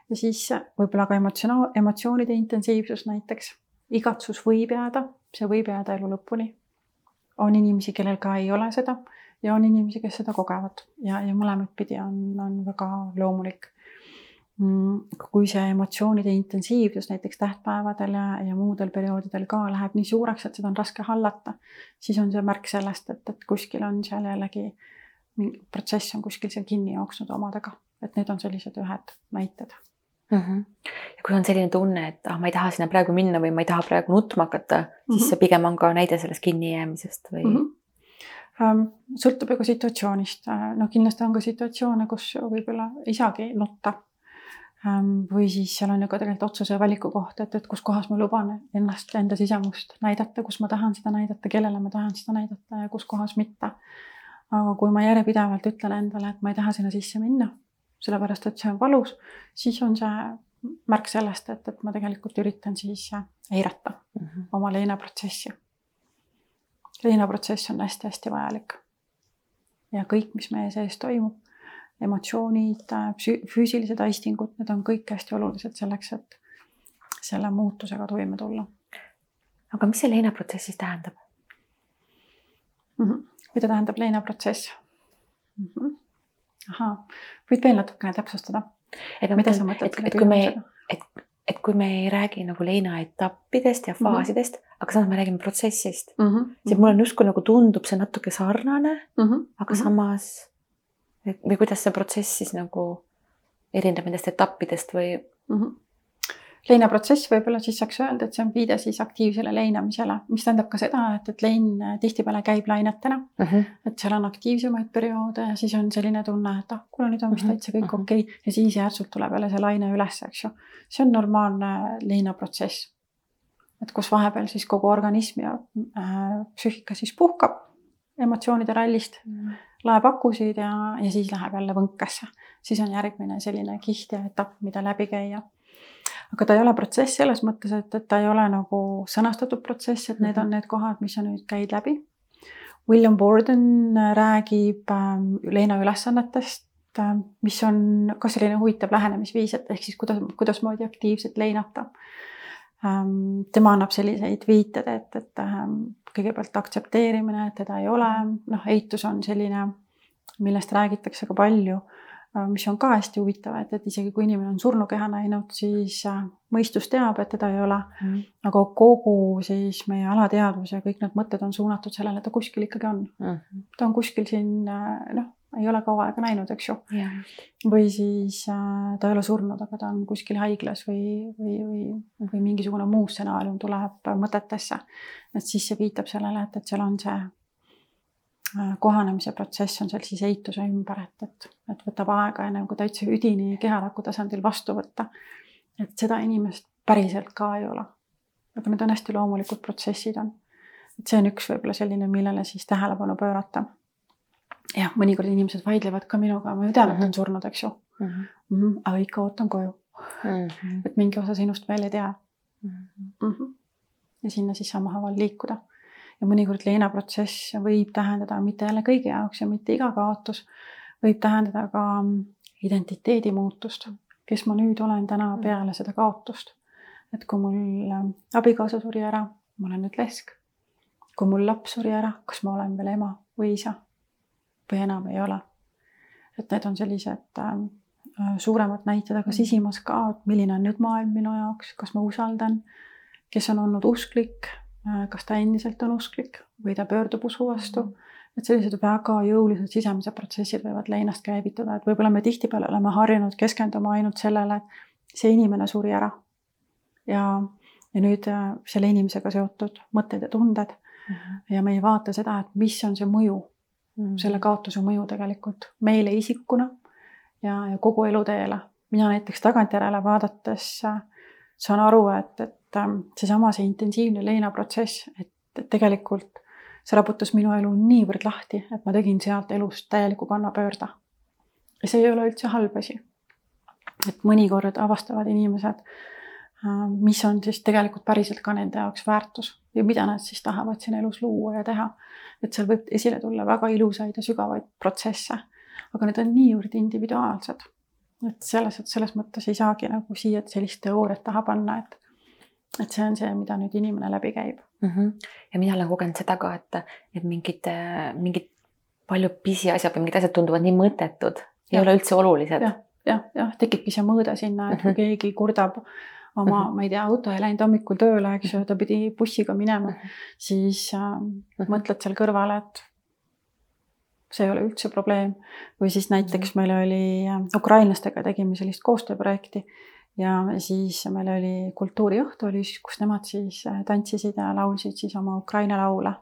ja siis võib-olla ka emotsionaal, emotsioonide intensiivsus näiteks, igatsus võib jääda, see võib jääda elu lõpuni. on inimesi, kellel ka ei ole seda ja on inimesi, kes seda kogevad ja, ja mõlemat pidi on, on väga loomulik. Mm, kui see emotsioonide intensiivsus näiteks tähtpäevadel ja, ja muudel perioodidel ka läheb nii suureks, et seda on raske hallata, siis on see märk sellest, et, et kuskil on seal jällegi mingi protsess on kuskil seal kinni jooksnud omadega, et need on sellised ühed näited mm. -hmm. ja kui on selline tunne, et ah, ma ei taha sinna praegu minna või ma ei taha praegu nutma hakata, siis mm -hmm. see pigem on ka näide sellest kinnijäämisest või mm? -hmm sõltub ju ka situatsioonist, äh, no kindlasti on ka situatsioone, kus võib-olla ei saagi nutta. Ähm, või siis seal on ju ka tegelikult otsuse ja valiku koht, et, et kus kohas ma luban ennast, enda sisemust näidata, kus ma tahan seda näidata, kellele ma tahan seda näidata ja kus kohas mitte. aga kui ma järjepidevalt ütlen endale, et ma ei taha sinna sisse minna, sellepärast et see on valus, siis on see märk sellest, et, et ma tegelikult üritan siis eirata mm -hmm. oma leinaprotsessi leinaprotsess on hästi-hästi vajalik. ja kõik, mis meie sees toimub, emotsioonid, füüsilised aistingud, need on kõik hästi olulised selleks, et selle muutusega toime tulla. aga mis see leinaprotsess siis tähendab mm? -hmm. mida tähendab leinaprotsess mm? -hmm. ahaa, võid veel natukene täpsustada? mida sa mõtled? et, et kui me, et, et kui me ei räägi nagu leina etappidest ja mhm. faasidest mm, -hmm aga samas me räägime protsessist mm. -hmm. siis mulle justkui nagu tundub see natuke sarnane mm, -hmm. aga mm -hmm. samas või kuidas see protsess siis nagu erineb nendest etappidest või mm? -hmm leinaprotsess võib-olla siis saaks öelda, et see on viide siis aktiivsele leinamisele, mis tähendab ka seda, et, et lein tihtipeale käib lainetena mm. -hmm. et seal on aktiivsemaid perioode ja siis on selline tunne, et ah, kuule nüüd on vist mhm. täitsa kõik mhm. okei okay. ja siis järsult tuleb jälle see laine üles, eks ju. see on normaalne leinaprotsess et kus vahepeal siis kogu organism ja äh, psüühika siis puhkab emotsioonide rallist mm.. laeb akusid ja, ja siis läheb jälle võnkesse. siis on järgmine selline kiht ja etapp, mida läbi käia. Aga ta ei ole protsess selles mõttes, et, et ta ei ole nagu sõnastatud protsess, et need on need kohad, mis sa nüüd käid läbi. William Borden räägib äh, Leena ülesannetest äh,, mis on ka selline huvitav lähenemisviis, et ehk siis kuidas, kuidasmoodi aktiivselt leinata ähm,. tema annab selliseid viited, et, et ähm, kõigepealt aktsepteerimine, et teda ei ole, noh, eitus on selline, millest räägitakse ka palju, äh, mis on ka hästi huvitav, et, et isegi kui inimene on surnukeha näinud, siis äh, mõistus teab, et teda ei ole mm.. aga kogu siis meie alateadvus ja kõik need mõtted on suunatud sellele, et ta kuskil ikkagi on mm. ta on kuskil siin äh, noh, ei ole kaua aega näinud, eks ju. või siis äh, ta ei ole surnud, aga ta on kuskil haiglas või, või, või, või mingisugune muu stsenaarium tuleb mõtetesse. et siis see viitab sellele, et, et seal on see äh, kohanemise protsess on seal siis eituse ümber, et, et, et võtab aega ennem kui täitsa üdini kehalaku tasandil vastu võtta. et seda inimest päriselt ka ei ole. aga need on hästi loomulikud protsessid on. et see on üks võib-olla selline, millele siis tähelepanu pöörata jah, mõnikord inimesed vaidlevad ka minuga, ma ju tean, et ta on mhm. surnud, eks ju mm. -hmm. Mm -hmm, aga ikka ootan koju mm. -hmm. et mingi osa sinust veel ei tea mm. -hmm. ja sinna siis sammhaaval liikuda. Ja mõnikord leinaprotsess võib tähendada mitte jälle kõigi jaoks ja mitte iga kaotus, võib tähendada ka identiteedi muutust, kes ma nüüd olen täna mhm. peale seda kaotust. et kui mul äh, abikaasa suri ära, ma olen nüüd lesk. kui mul laps suri ära, kas ma olen veel ema või isa või enam ei ole. et need on sellised suuremad näited, aga sisimas ka, et milline on nüüd maailm minu jaoks, kas ma usaldan, kes on olnud usklik kas ta endiselt on usklik või ta pöördub usu vastu. et sellised väga jõulised sisemised protsessid võivad leinast käivituda, et võib-olla me tihtipeale oleme harjunud keskenduma ainult sellele, et see inimene suri ära. ja, ja nüüd äh, selle inimesega seotud mõtted ja tunded mm. -hmm. ja me ei vaata seda, et mis on see mõju Mm. selle kaotuse mõju tegelikult meile isikuna ja, ja kogu eluteele. mina näiteks tagantjärele vaadates äh, saan aru, et, et ähm, seesama, see intensiivne leinaprotsess, et, tegelikult see raputas minu elu niivõrd lahti, et ma tegin sealt elust täieliku kannapöörde. ja see ei ole üldse halb asi. et mõnikord avastavad inimesed, äh, mis on siis tegelikult päriselt ka nende jaoks väärtus ja mida nad siis tahavad siin elus luua ja teha. et seal võib esile tulla väga ilusaid ja sügavaid protsesse, aga need on niivõrd individuaalsed. Et selles, selles mõttes ei saagi nagu siia sellist teooriat taha panna, et et see on see, mida nüüd inimene läbi käib mm. -hmm. ja mina olen kogenud seda ka, et, et mingid, mingid palju pisiasjad või mingid asjad tunduvad nii mõttetud, ei ole üldse olulised ja,. jah, jah, tekibki see mõõde sinna, et kui mm -hmm. keegi kurdab oma mm, -hmm. ma ei tea, auto ei läinud hommikul tööle, eks ju, ta pidi bussiga minema mm, -hmm. siis äh, mõtled seal kõrval, et see ei ole üldse probleem. või siis näiteks mhm. meil oli ukrainlastega tegime sellist koostööprojekti ja siis meil oli kultuuriõhtu oli, kus nemad siis äh, tantsisid ja laulsid siis oma Ukraina laule.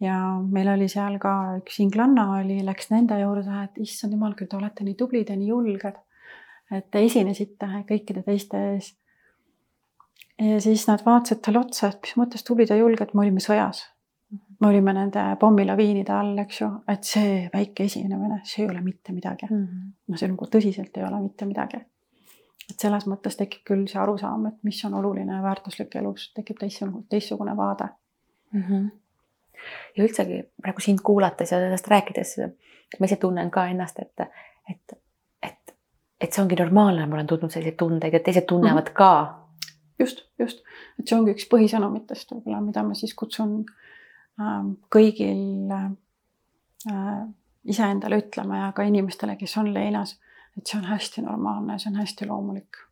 ja meil oli seal ka üks inglanna oli, läks nende juurde, et issand jumal, küll te olete nii tublid ja nii julged. et te esinesite kõikide teiste ees ja siis nad vaatasid talle otsa, et mis mõttes tublid ja julged, me olime sõjas. Me olime nende pommilaviinide all, eks ju, et see väike esinemine, see ei ole mitte midagi mm. -hmm. no see nagu tõsiselt ei ole mitte midagi. et selles mõttes tekib küll see arusaam, et mis on oluline ja väärtuslik elus, tekib teistsugune, teistsugune vaade mm. -hmm. ja üldsegi praegu sind kuulates ja sellest rääkides, ma ise tunnen ka ennast, et, et, et, et see ongi normaalne, ma olen tundnud selliseid tundeid, et teised tunnevad mm -hmm. ka just, just, et see ongi üks põhisõnumitest võib-olla, mida ma siis kutsun kõigil äh, iseendale ütlema ja ka inimestele, kes on leinas, et see on hästi normaalne, see on hästi loomulik.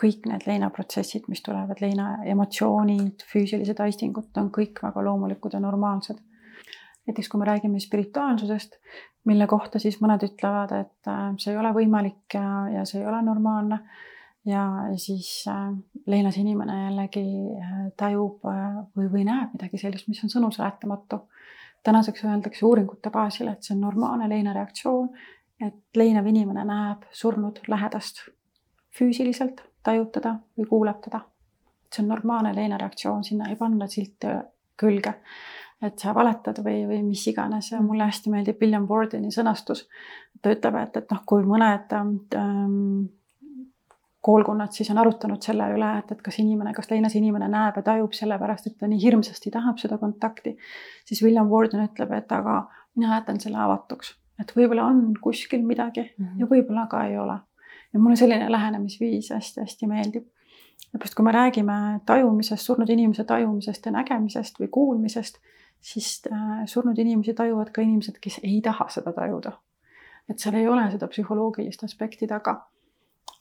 kõik need leinaprotsessid, mis tulevad, leina emotsioonid, füüsilised aistingud on kõik väga loomulikud ja normaalsed. näiteks kui me räägime spirituaalsusest, mille kohta siis mõned ütlevad, et äh, see ei ole võimalik ja, ja see ei ole normaalne ja siis äh, leinas inimene jällegi äh, tajub äh, või, või näeb midagi sellist, mis on sõnuseletamatu. tänaseks öeldakse uuringute baasil, et see on normaalne leinareaktsioon, et leinev inimene näeb surnud lähedast füüsiliselt, tajub teda või kuuleb teda. see on normaalne leinareaktsioon, sinna ei panna silte külge. et sa valetad või, või mis iganes ja mulle hästi meeldib William Bordeni sõnastus. ta ütleb, et, et noh, kui mõned ähm, koolkonnad siis on arutanud selle üle, et, et kas inimene, kas leinas inimene näeb ja tajub sellepärast, et ta nii hirmsasti tahab seda kontakti, siis William Warden ütleb, et aga mina jätan selle avatuks, et võib-olla on kuskil midagi mm -hmm. ja võib-olla ka ei ole. ja mulle selline lähenemisviis hästi-hästi meeldib. seepärast, kui me räägime tajumisest, surnud inimese tajumisest ja nägemisest või kuulmisest, siis äh, surnud inimesi tajuvad ka inimesed, kes ei taha seda tajuda. et seal ei ole seda psühholoogilist aspekti taga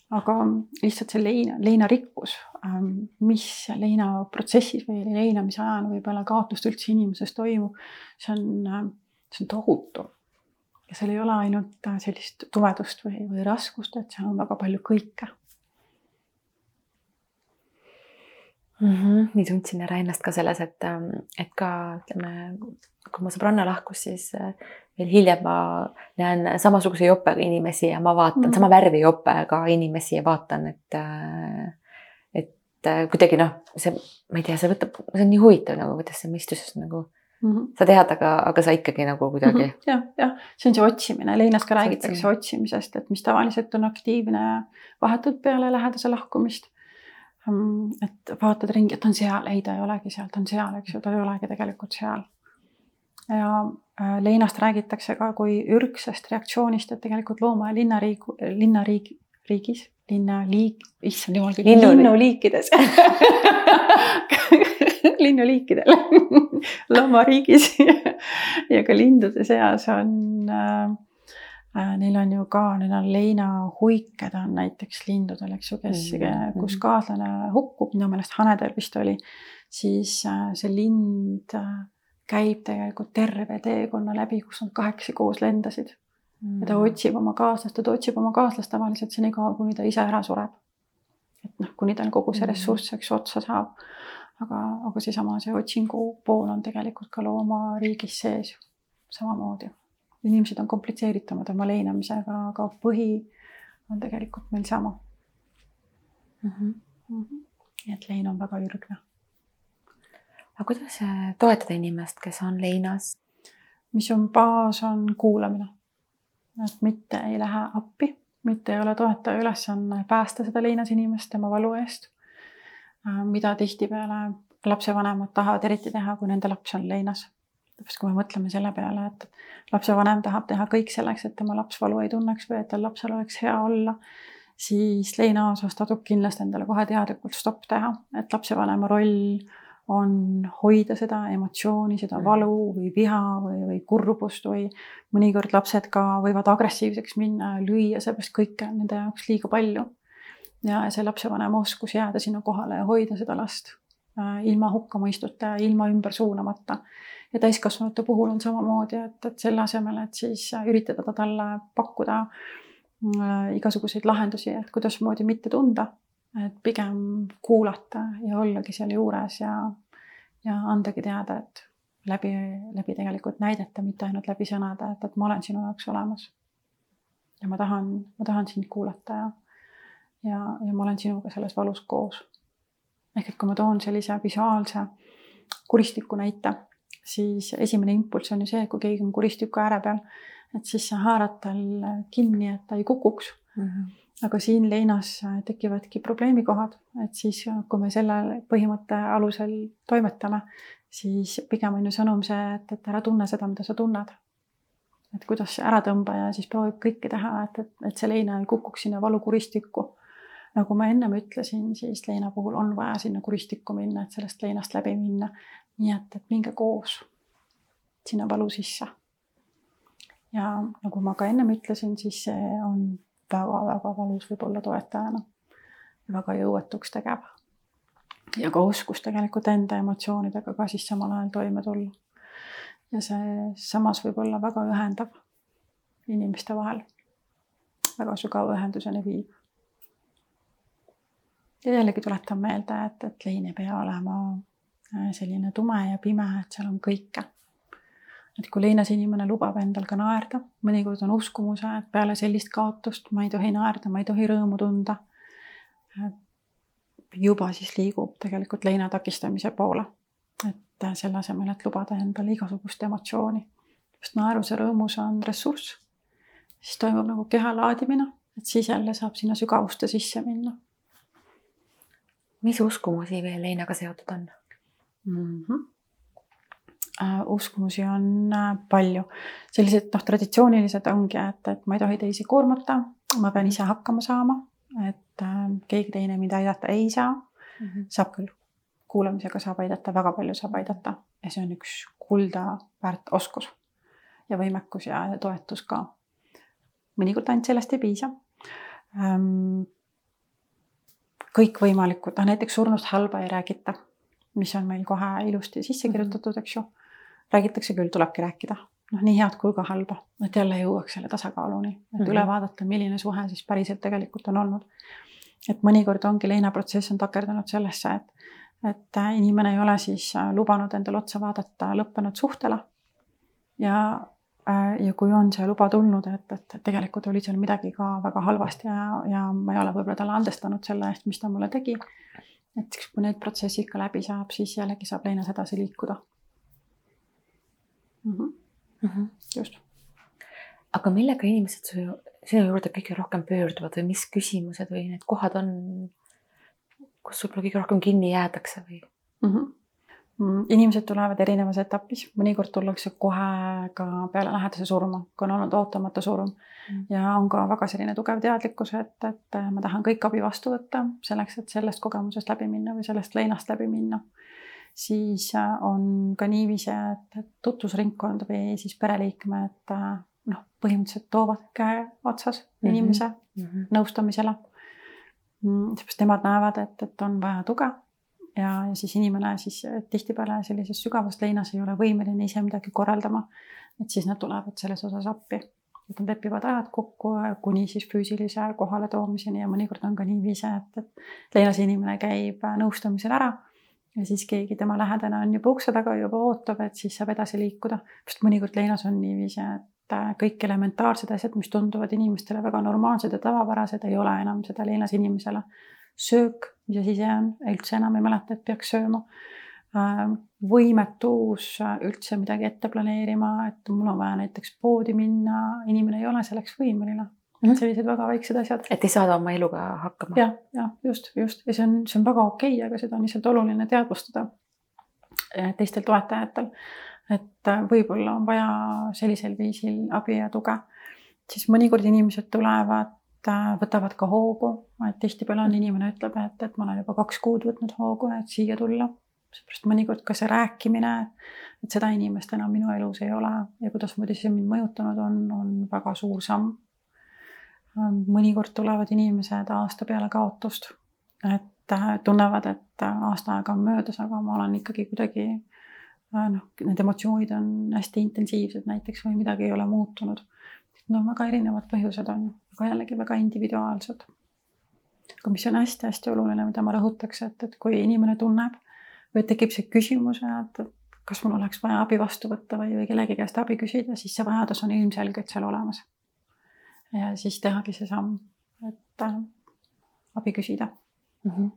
aga lihtsalt see leina, leinarikkus, ähm, mis leinaprotsessis või leinamise ajal võib-olla kaotust üldse inimeses toimub, see on, äh, see on tohutu. ja seal ei ole ainult äh, sellist tuvedust või, või raskust, et seal on väga palju kõike mm. -hmm. nii tundsin ära ennast ka selles, et, ähm, et ka ütleme, kui mu sõbranna lahkus, siis äh, veel hiljem ma näen samasuguse jopega inimesi ja ma vaatan mm. sama värvi jopega inimesi ja vaatan, et, et kuidagi noh, see, ma ei tea, see võtab, see on nii huvitav nagu, kuidas see mõistuses nagu mm -hmm. sa tead, aga, aga sa ikkagi nagu kuidagi mm. -hmm. jah, jah, see on see otsimine, leinas ka räägitakse otsimisest, et mis tavaliselt on aktiivne vahetult peale lähedase lahkumist et vaatad ringi, et on seal, ei, ta ei olegi seal, ta on seal, eks ju, ta ei olegi tegelikult seal. Ja äh, leinast räägitakse ka kui ürgsest reaktsioonist, et tegelikult looma- ja linnariik, linnariik, riigis, linnaliik, issand jumal, kõik Linnu, linnuliikides. Linnuliikidel. Loomariigis ja ka lindude seas on äh, Neil on ju ka, neil on leinahuiked on näiteks lindudel, eks ju, kes mm, -hmm. kus kaaslane hukkub, minu meelest hanedel vist oli, siis äh, see lind äh, käib tegelikult terve teekonna läbi, kus nad kahekesi koos lendasid mm.. ja ta mm. otsib oma kaaslast ja ta otsib oma kaaslast tavaliselt senikaua, kuni ta ise ära sureb. et noh, kuni tal kogu see mm. ressurss, eks ju, otsa saab. aga, aga seesama, see otsingu pool on tegelikult ka loomariigis sees samamoodi. Inimesed on komplitseeritumad oma leinamisega, aga põhi on tegelikult meil sama mm. -hmm. Mm -hmm. et lein on väga ürgne aga kuidas toetada inimest, kes on leinas? mis on baas, on kuulamine. et mitte ei lähe appi, mitte ei ole toetaja ülesanne päästa seda leinas inimest tema valu eest. Äh, mida tihtipeale lapsevanemad tahavad eriti teha, kui nende laps on leinas. Täpselt, kui me mõtleme selle peale, et lapsevanem tahab teha kõik selleks, et tema laps valu ei tunneks või et tal lapsel oleks hea olla, siis leina osas tasub kindlasti endale kohe teadlikult stopp teha, et lapsevanema roll on hoida seda emotsiooni, seda mm. valu või viha või, või kurbust või mõnikord lapsed ka võivad agressiivseks minna ja lüüa, seepärast kõike on nende jaoks liiga palju. ja see lapsevanema oskus jääda sinna kohale ja hoida seda last äh, ilma hukkamõistuta ja ilma ümber suunamata. Ja täiskasvanute puhul on samamoodi, et, et selle asemel, et siis üritada talle pakkuda äh, igasuguseid lahendusi, et kuidasmoodi mitte tunda et pigem kuulata ja ollagi seal juures ja, ja andagi teada, et läbi, läbi tegelikult näidete, mitte ainult läbi sõnade, et, et ma olen sinu jaoks olemas. ja ma tahan, ma tahan sind kuulata ja, ja, ja ma olen sinuga selles valus koos. ehk et kui ma toon sellise visuaalse kuristiku näite, siis esimene impulss on ju see, kui keegi on kuristiku ääre peal, et siis sa haarad tal kinni, et ta ei kukuks mm. -hmm aga siin leinas tekivadki probleemikohad, et siis, kui me selle põhimõtte alusel toimetame, siis pigem on ju sõnum see, et, et ära tunne seda, mida sa tunned. et kuidas ära tõmba ja siis proovib kõike teha, et, et, et see leina ei kukuks sinna valukuristikku. nagu ma ennem ütlesin, siis leina puhul on vaja sinna kuristikku minna, et sellest leinast läbi minna. Nii et, et minge koos sinna valu sisse. ja nagu ma ka ennem ütlesin, siis see on väga-väga valus võib-olla toetajana. väga jõuetuks tegev. ja ka oskus tegelikult enda emotsioonidega ka siis samal ajal toime tulla. ja see samas võib olla väga ühendav inimeste vahel. väga sügava ühenduseni viib. ja jällegi tuletan meelde, et, et lein ei pea olema selline tume ja pime, et seal on kõike et kui leinas inimene lubab endal ka naerda, mõnikord on uskumuse, et peale sellist kaotust ma ei tohi naerda, ma ei tohi rõõmu tunda. juba siis liigub tegelikult leina takistamise poole. et et selle asemel, et lubada endale igasugust emotsiooni. sest naerus ja rõõmus on ressurss. siis toimub nagu keha laadimine, et siis jälle saab sinna sügavuste sisse minna. mis uskumusi veel leinaga seotud on mm? -hmm. Uskumusi on uh, palju, sellised noh, traditsioonilised ongi, et, et ma ei tohi teisi koormata, ma pean ise hakkama saama, et uh, keegi teine mind aidata ei saa mm. -hmm. saab küll, kuulamisega saab aidata, väga palju saab aidata ja see on üks kulda väärt oskus ja võimekus ja toetus ka. mõnikord ainult sellest ei piisa ähm,. kõikvõimalikud, noh näiteks surnust halba ei räägita, mis on meil kohe ilusti sisse mhm. kirjutatud, eks ju. räägitakse küll, tulebki rääkida, noh nii head kui ka halba, et jälle jõuaks selle tasakaaluni, et mm -hmm. üle vaadata, milline suhe siis päriselt tegelikult on olnud et mõnikord ongi leinaprotsess on takerdunud sellesse, et, et inimene ei ole siis äh, lubanud endale otsa vaadata lõppenud suhtele. ja, äh, ja kui on see luba tulnud, et, et tegelikult oli seal midagi ka väga halvasti ja, ja ma ei ole võib-olla talle andestanud selle eest, mis ta mulle tegi. Et siis, kui need protsessid ka läbi saab, siis jällegi saab leinas edasi liikuda mm. -hmm. Mm -hmm. just. aga millega inimesed su sinu juurde kõige rohkem pöörduvad või mis küsimused või need kohad on, kus võib-olla kõige rohkem kinni jäädakse või mm? -hmm. Inimesed tulevad erinevas etapis, mõnikord tullakse kohe ka peale lähedase surma, kui on olnud ootamatu surm mm. ja on ka väga selline tugev teadlikkus, et, et ma tahan kõik abi vastu võtta selleks, et sellest kogemusest läbi minna või sellest leinast läbi minna siis on ka niiviisi, et tutvusringkond või siis pereliikmed noh, põhimõtteliselt toovad käe otsas mm -hmm. inimese mm -hmm. nõustamisele. Mm, seepärast nemad näevad, et, et on vaja tuge ja, ja siis inimene siis tihtipeale sellises sügavas leinas ei ole võimeline ise midagi korraldama. et siis nad tulevad selles osas appi, et nad lepivad ajad kokku kuni siis füüsilise kohaletoomiseni ja mõnikord on ka niiviisi, et, et leinas inimene käib nõustamisel ära ja siis keegi tema lähedane on juba ukse taga, juba ootab, et siis saab edasi liikuda. sest mõnikord leinas on niiviisi, et kõik elementaarsed asjad, mis tunduvad inimestele väga normaalsed ja tavapärased, ei ole enam seda leinas inimesele. Söök, mis asi see on, üldse enam ei mäleta, et peaks sööma. võimetus üldse midagi ette planeerima, et mul on vaja näiteks poodi minna, inimene ei ole selleks võimeline mm. -hmm. sellised väga väiksed asjad. et ei saada oma eluga hakkama. jah, jah, just, just ja see on, see on väga okei okay,, aga seda on lihtsalt oluline teadvustada eh, teistel toetajatel et äh, võib-olla on vaja sellisel viisil abi ja tuge. siis mõnikord inimesed tulevad, äh, võtavad ka hoogu, et tihtipeale on inimene ütleb, et, et ma olen juba kaks kuud võtnud hoogu, et siia tulla. seepärast mõnikord ka see rääkimine, et seda inimest enam minu elus ei ole ja kuidasmoodi see mind mõjutanud on, on väga suur samm. mõnikord tulevad inimesed aasta peale kaotust, et äh, tunnevad, et aasta aega on möödas, aga ma olen ikkagi kuidagi noh, need emotsioonid on hästi intensiivsed näiteks või midagi ei ole muutunud. No väga erinevad põhjused on, aga jällegi väga individuaalsed. aga mis on hästi-hästi oluline, mida ma rõhutaks, et, et kui inimene tunneb või tekib see küsimus, et kas mul oleks vaja abi vastu võtta või, või kellegi käest abi küsida, siis see vajadus on ilmselgelt seal olemas. ja siis tehagi see samm, et äh, abi küsida mm. -hmm.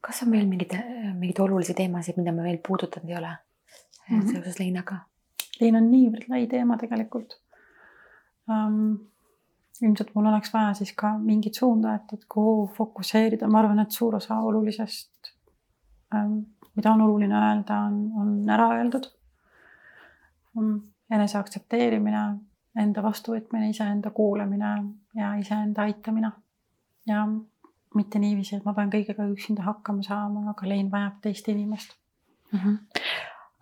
kas on veel mingeid, mingeid olulisi teemasid, mida me veel puudutanud ei ole? mm -hmm. seoses leinaga? lein on niivõrd lai teema tegelikult um,. ilmselt mul oleks vaja siis ka mingit suunda, et, et kuhu fokusseerida, ma arvan, et suur osa olulisest um,, mida on oluline öelda, on, on ära öeldud um,. enese aktsepteerimine, enda vastuvõtmine, iseenda kuulamine ja iseenda aitamine. ja mitte niiviisi, et ma pean kõigega üksinda hakkama saama, aga lein vajab teist inimest mm. -hmm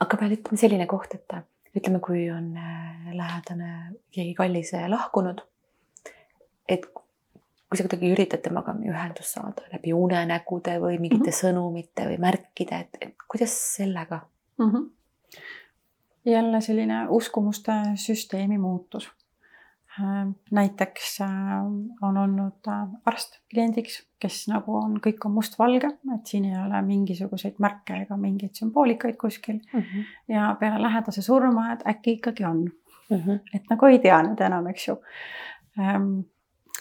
aga veel ütleme selline koht, et ütleme, kui on äh, lähedane, keegi kallis lahkunud. et kui sa kuidagi üritad temaga ühendust saada läbi unenägude või mingite mm -hmm. sõnumite või märkide, et, et kuidas sellega mm? -hmm. jälle selline uskumuste süsteemi muutus näiteks äh, on olnud äh, arst kliendiks, kes nagu on, kõik on mustvalge, et siin ei ole mingisuguseid märke ega mingeid sümboolikaid kuskil mm. -hmm. ja peale lähedase surma, et äkki ikkagi on mm. -hmm. et nagu ei tea nüüd enam, eks ju. Ähm,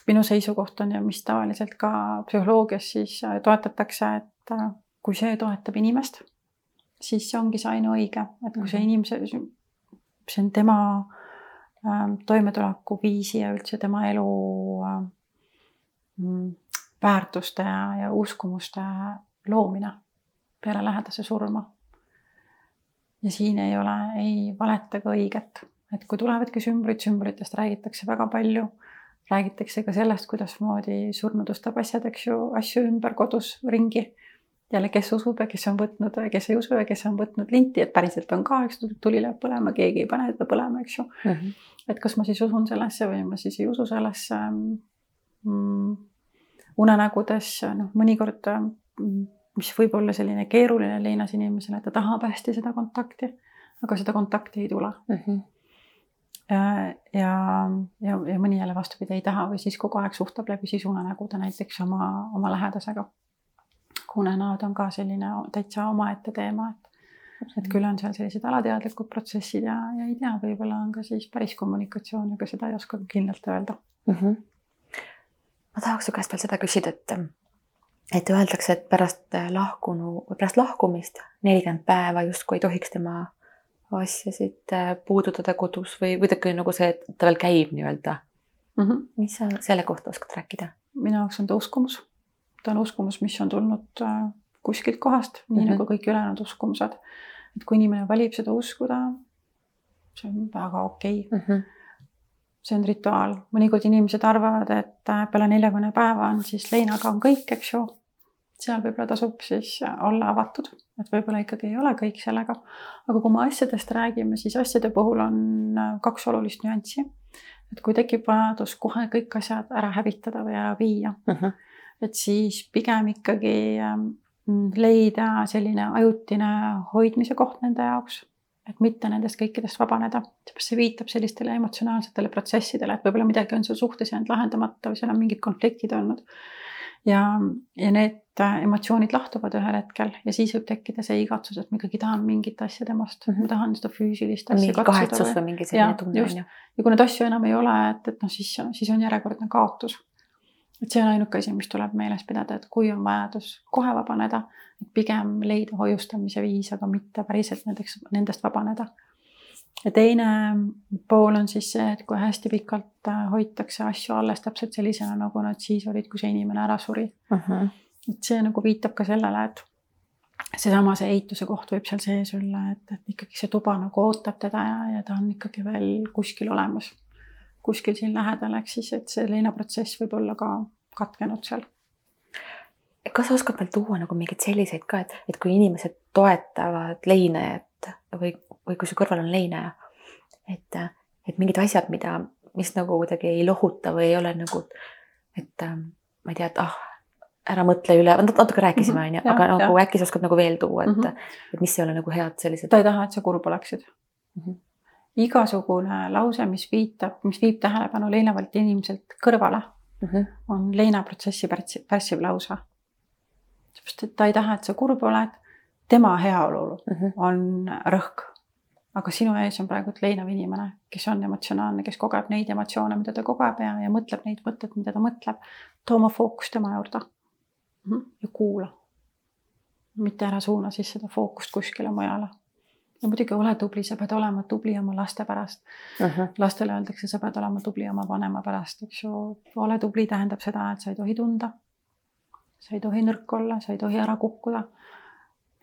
minu seisukoht on ja mis tavaliselt ka psühholoogias siis toetatakse, et kui see toetab inimest, siis see ongi see ainuõige, et kui see Mhm. inimese, see on tema ähm, toimetulekuviisi ja üldse tema elu ähm, väärtuste ja, ja uskumuste loomine peale lähedase surma. ja siin ei ole ei valet ega õiget, et kui tulevadki sümbrid, sümbritest räägitakse väga palju. räägitakse ka sellest, kuidasmoodi surnu tõstab asjad, eks ju, asju ümber kodus ringi. jälle, kes usub ja kes on võtnud, kes ei usu ja kes on võtnud linti, et päriselt on ka, eks tuli läheb põlema, keegi ei pane teda põlema, eks ju mm. -hmm. Et kas ma siis usun sellesse või ma siis ei usu sellesse mm, unenägudes, noh, mõnikord mm, mis võib olla selline keeruline leinas inimesele, et ta tahab hästi seda kontakti, aga seda kontakti ei tule. Mm -hmm. ja, ja, ja, ja mõni jälle vastupidi ei taha või siis kogu aeg suhtleb läbi siis unenägude näiteks oma, oma lähedasega. unenäod on ka selline täitsa omaette teema, et, et küll on seal sellised alateadlikud protsessid ja, ja ei tea, võib-olla on ka siis päris kommunikatsioon, aga seda ei oska kindlalt öelda mm. -hmm. ma tahaks su käest veel seda küsida, et et öeldakse, et pärast lahkunu, pärast lahkumist nelikümmend päeva justkui ei tohiks tema asjasid puudutada kodus või kuidagi nagu see, et ta veel käib nii-öelda mm. -hmm. mis sa selle kohta oskad rääkida? minu jaoks on ta uskumus. ta on uskumus, mis on tulnud kuskilt kohast, nii mm -hmm. nagu kõik ülejäänud uskumused. Et kui inimene valib seda uskuda, see on väga okei okay. mm. -hmm. see on rituaal, mõnikord inimesed arvavad, et peale neljakümne päeva on siis leinaga on kõik, eks ju seal võib-olla tasub siis olla avatud, et võib-olla ikkagi ei ole kõik sellega. aga kui me asjadest räägime, siis asjade puhul on kaks olulist nüanssi. et kui tekib vajadus kohe kõik asjad ära hävitada või ära viia mm, -hmm. et siis pigem ikkagi leida selline ajutine hoidmise koht nende jaoks, et mitte nendest kõikidest vabaneda, seepärast see viitab sellistele emotsionaalsetele protsessidele, et võib-olla midagi on sul suhtes jäänud lahendamata või seal on mingid konfliktid olnud ja, ja need emotsioonid lahtuvad ühel hetkel ja siis võib tekkida see igatsus, et ma ikkagi tahan mingit asja temast mm, -hmm. ma tahan seda füüsilist asja. mingi kahetsus või mingi selline tunne on ju. ja kui neid asju enam ei ole, et, et noh, siis, siis on järjekordne kaotus. Et see on ainuke asi, mis tuleb meeles pidada, et kui on vajadus kohe vabaneda, et pigem leida hoiustamise viis, aga mitte päriselt näiteks nendest vabaneda ja teine pool on siis see, et kui hästi pikalt hoitakse asju alles täpselt sellisena, nagu nad siis olid, kui see inimene ära suri uh. -huh. et see nagu viitab ka sellele, et seesama, see eituse koht võib seal sees olla, et, et ikkagi see tuba nagu ootab teda ja, ja ta on ikkagi veel kuskil olemas. Kuskil siin lähedal, ehk siis, et see leinaprotsess võib olla ka katkenud seal. kas sa oskad veel tuua nagu mingeid selliseid ka, et, et kui inimesed toetavad leinajat või või kui su kõrval on leinaja, et, et mingid asjad, mida, mis nagu kuidagi ei lohuta või ei ole nagu, et ma ei tea, et ah, ära mõtle üle, natuke rääkisime, Mhm, onju, aga nagu äkki sa oskad nagu veel tuua, et mm. -hmm. et mis ei ole nagu head sellised. ta ei taha, et sa kurb oleksid mm. -hmm. Igasugune lause, mis viitab, mis viib tähelepanu leinavalt inimeselt kõrvale mm, -hmm. on leinaprotsessi pärssiv, pärssiv lause. seepärast, et ta ei taha, et sa kurb oled, tema heaolul mm -hmm. on rõhk aga sinu ees on praegu leinav inimene, kes on emotsionaalne, kes kogeb neid emotsioone, mida ta kogeb ja, ja mõtleb neid mõtteid, mida ta mõtleb. too oma fookus tema juurde ja kuula. mitte ära suuna siis seda fookust kuskile mujale. Ja muidugi ole tubli, sa pead olema tubli oma laste pärast mm. -hmm. lastele öeldakse, sa pead olema tubli oma vanema pärast, eks ju. ole tubli tähendab seda, et sa ei tohi tunda. sa ei tohi nõrk olla, sa ei tohi ära kukkuda.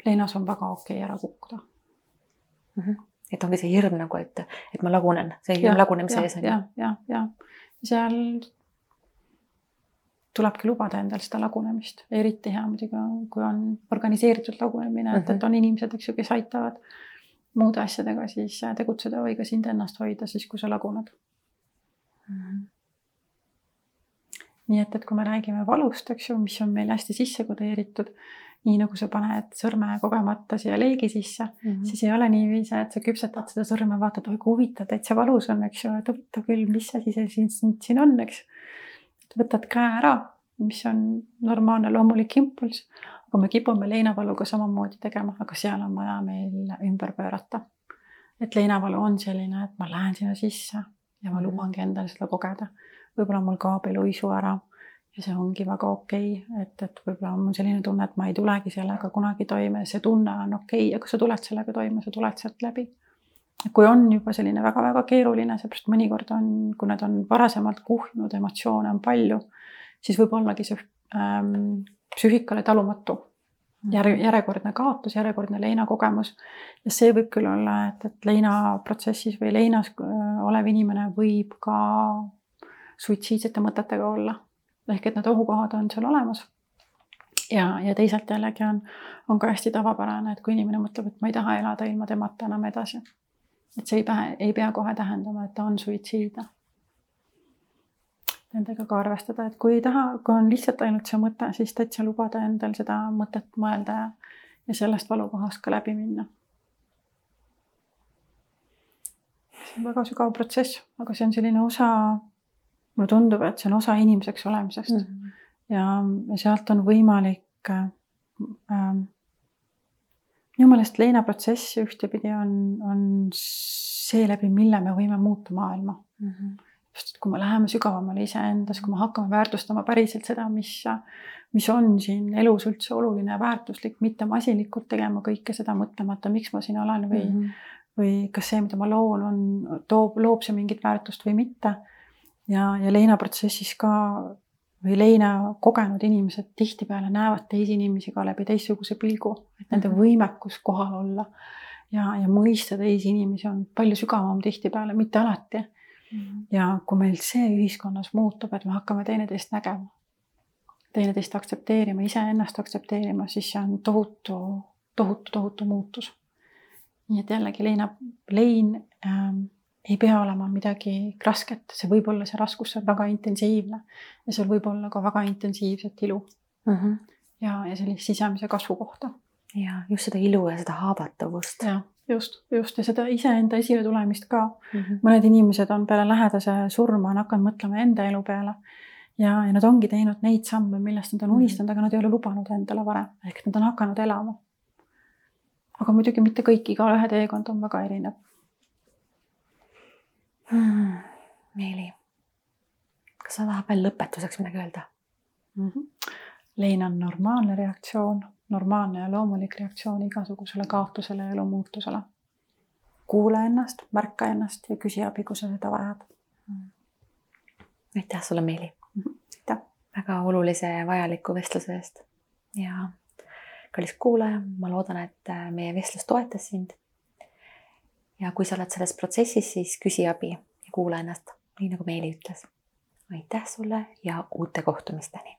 leinas on väga okei okay ära kukkuda mm. -hmm et ongi see hirm nagu, et, et ma lagunen, see hirm lagunemise ees on ju. ja, ja, ja seal tulebki lubada endal seda lagunemist, eriti hea muidugi kui on organiseeritud lagunemine mm, -hmm. et, et on inimesed, eks ju, kes aitavad muude asjadega siis tegutseda või ka sind ennast hoida siis, kui sa laguned mm. -hmm. nii et, et kui me räägime valust, eks ju, mis on meil hästi sisse kodeeritud nii nagu sa paned sõrme kogemata siia leegi sisse mm, -hmm. siis ei ole niiviisi, et sa küpsetad seda sõrme, vaatad, oi kui huvitav, täitsa valus on, eks ju, et huvitav küll, mis asi see siin, siin on, eks. võtad käe ära, mis on normaalne loomulik impulss, aga me kipume leinavaluga samamoodi tegema, aga seal on vaja meil ümber pöörata. et leinavalu on selline, et ma lähen sinna sisse ja ma lubangi endale seda kogeda. võib-olla mul kaob eluisu ära ja see ongi väga okei okay., et, et võib-olla on mul selline tunne, et ma ei tulegi sellega kunagi toime, see tunne on okei okay. kui sa tuled sellega toime, sa tuled sealt läbi. kui on juba selline väga-väga keeruline, seepärast mõnikord on, kui need on varasemalt kuhjunud, emotsioone on palju, siis võib ollagi see ähm, psüühikale talumatu järg, järjekordne kaotus, järjekordne leinakogemus. ja see võib küll olla, et, et leinaprotsessis või leinas äh, olev inimene võib ka suitsiidsete mõtetega olla. ehk et need ohukohad on seal olemas. ja, ja teisalt jällegi on, on ka hästi tavapärane, et kui inimene mõtleb, et ma ei taha elada ilma temata enam edasi. et see ei pea, ei pea kohe tähendama, et ta on suitsiidne nendega ka arvestada, et kui ei taha, kui on lihtsalt ainult see mõte, siis täitsa lubada endal seda mõtet mõelda ja, ja sellest valukohast ka läbi minna. see on väga sügav protsess, aga see on selline osa, mulle tundub, et see on osa inimeseks olemisest mm. -hmm. ja, ja sealt on võimalik ähm, minu meelest leinaprotsess ühtepidi on, on seeläbi, mille me võime muuta maailma mm. -hmm sest et kui me läheme sügavamale iseendas, kui me hakkame väärtustama päriselt seda, mis, mis on siin elus üldse oluline ja väärtuslik, mitte masinlikult tegema kõike seda mõtlemata, miks ma siin olen või mm, -hmm. või kas see, mida ma loon, on, toob, loob see mingit väärtust või mitte. ja, ja leinaprotsessis ka või leina kogenud inimesed tihtipeale näevad teisi inimesi ka läbi teistsuguse pilgu, et nende mhm. võimekus kohal olla ja, ja mõista teisi inimesi on palju sügavam tihtipeale, mitte alati. Ja kui meil see ühiskonnas muutub, et me hakkame teineteist nägema, teineteist aktsepteerima, iseennast aktsepteerima, siis see on tohutu, tohutu, tohutu muutus. nii et jällegi leina, lein ähm, ei pea olema midagi rasket, see võib olla see raskus, on väga intensiivne ja seal võib olla ka väga intensiivset ilu mm. -hmm. ja, ja sellist sisemise kasvu kohta. ja just seda ilu ja seda haavatavust. jah just, just ja seda iseenda esiletulemist ka mm. -hmm. mõned inimesed on peale lähedase surma on hakanud mõtlema enda elu peale. ja, ja nad ongi teinud neid samme, millest nad on mhm. unistanud, aga nad ei ole lubanud endale varem, ehk nad on hakanud elama. aga muidugi mitte kõik, igaühe teekond on väga erinev hmm,. Meeli, kas sa tahad veel lõpetuseks midagi öelda mm? -hmm. lein on normaalne reaktsioon normaalne ja loomulik reaktsioon igasugusele kaotusele ja elumuutusele. kuula ennast, märka ennast ja küsi abi, kui sa seda vajad. aitäh sulle, Meeli. Mhm. aitäh. väga olulise ja vajaliku vestluse eest. ja kallis kuulaja, ma loodan, et meie vestlus toetas sind. ja kui sa oled selles protsessis, siis küsi abi ja kuula ennast, nii nagu Meeli ütles. aitäh sulle ja uute kohtumisteni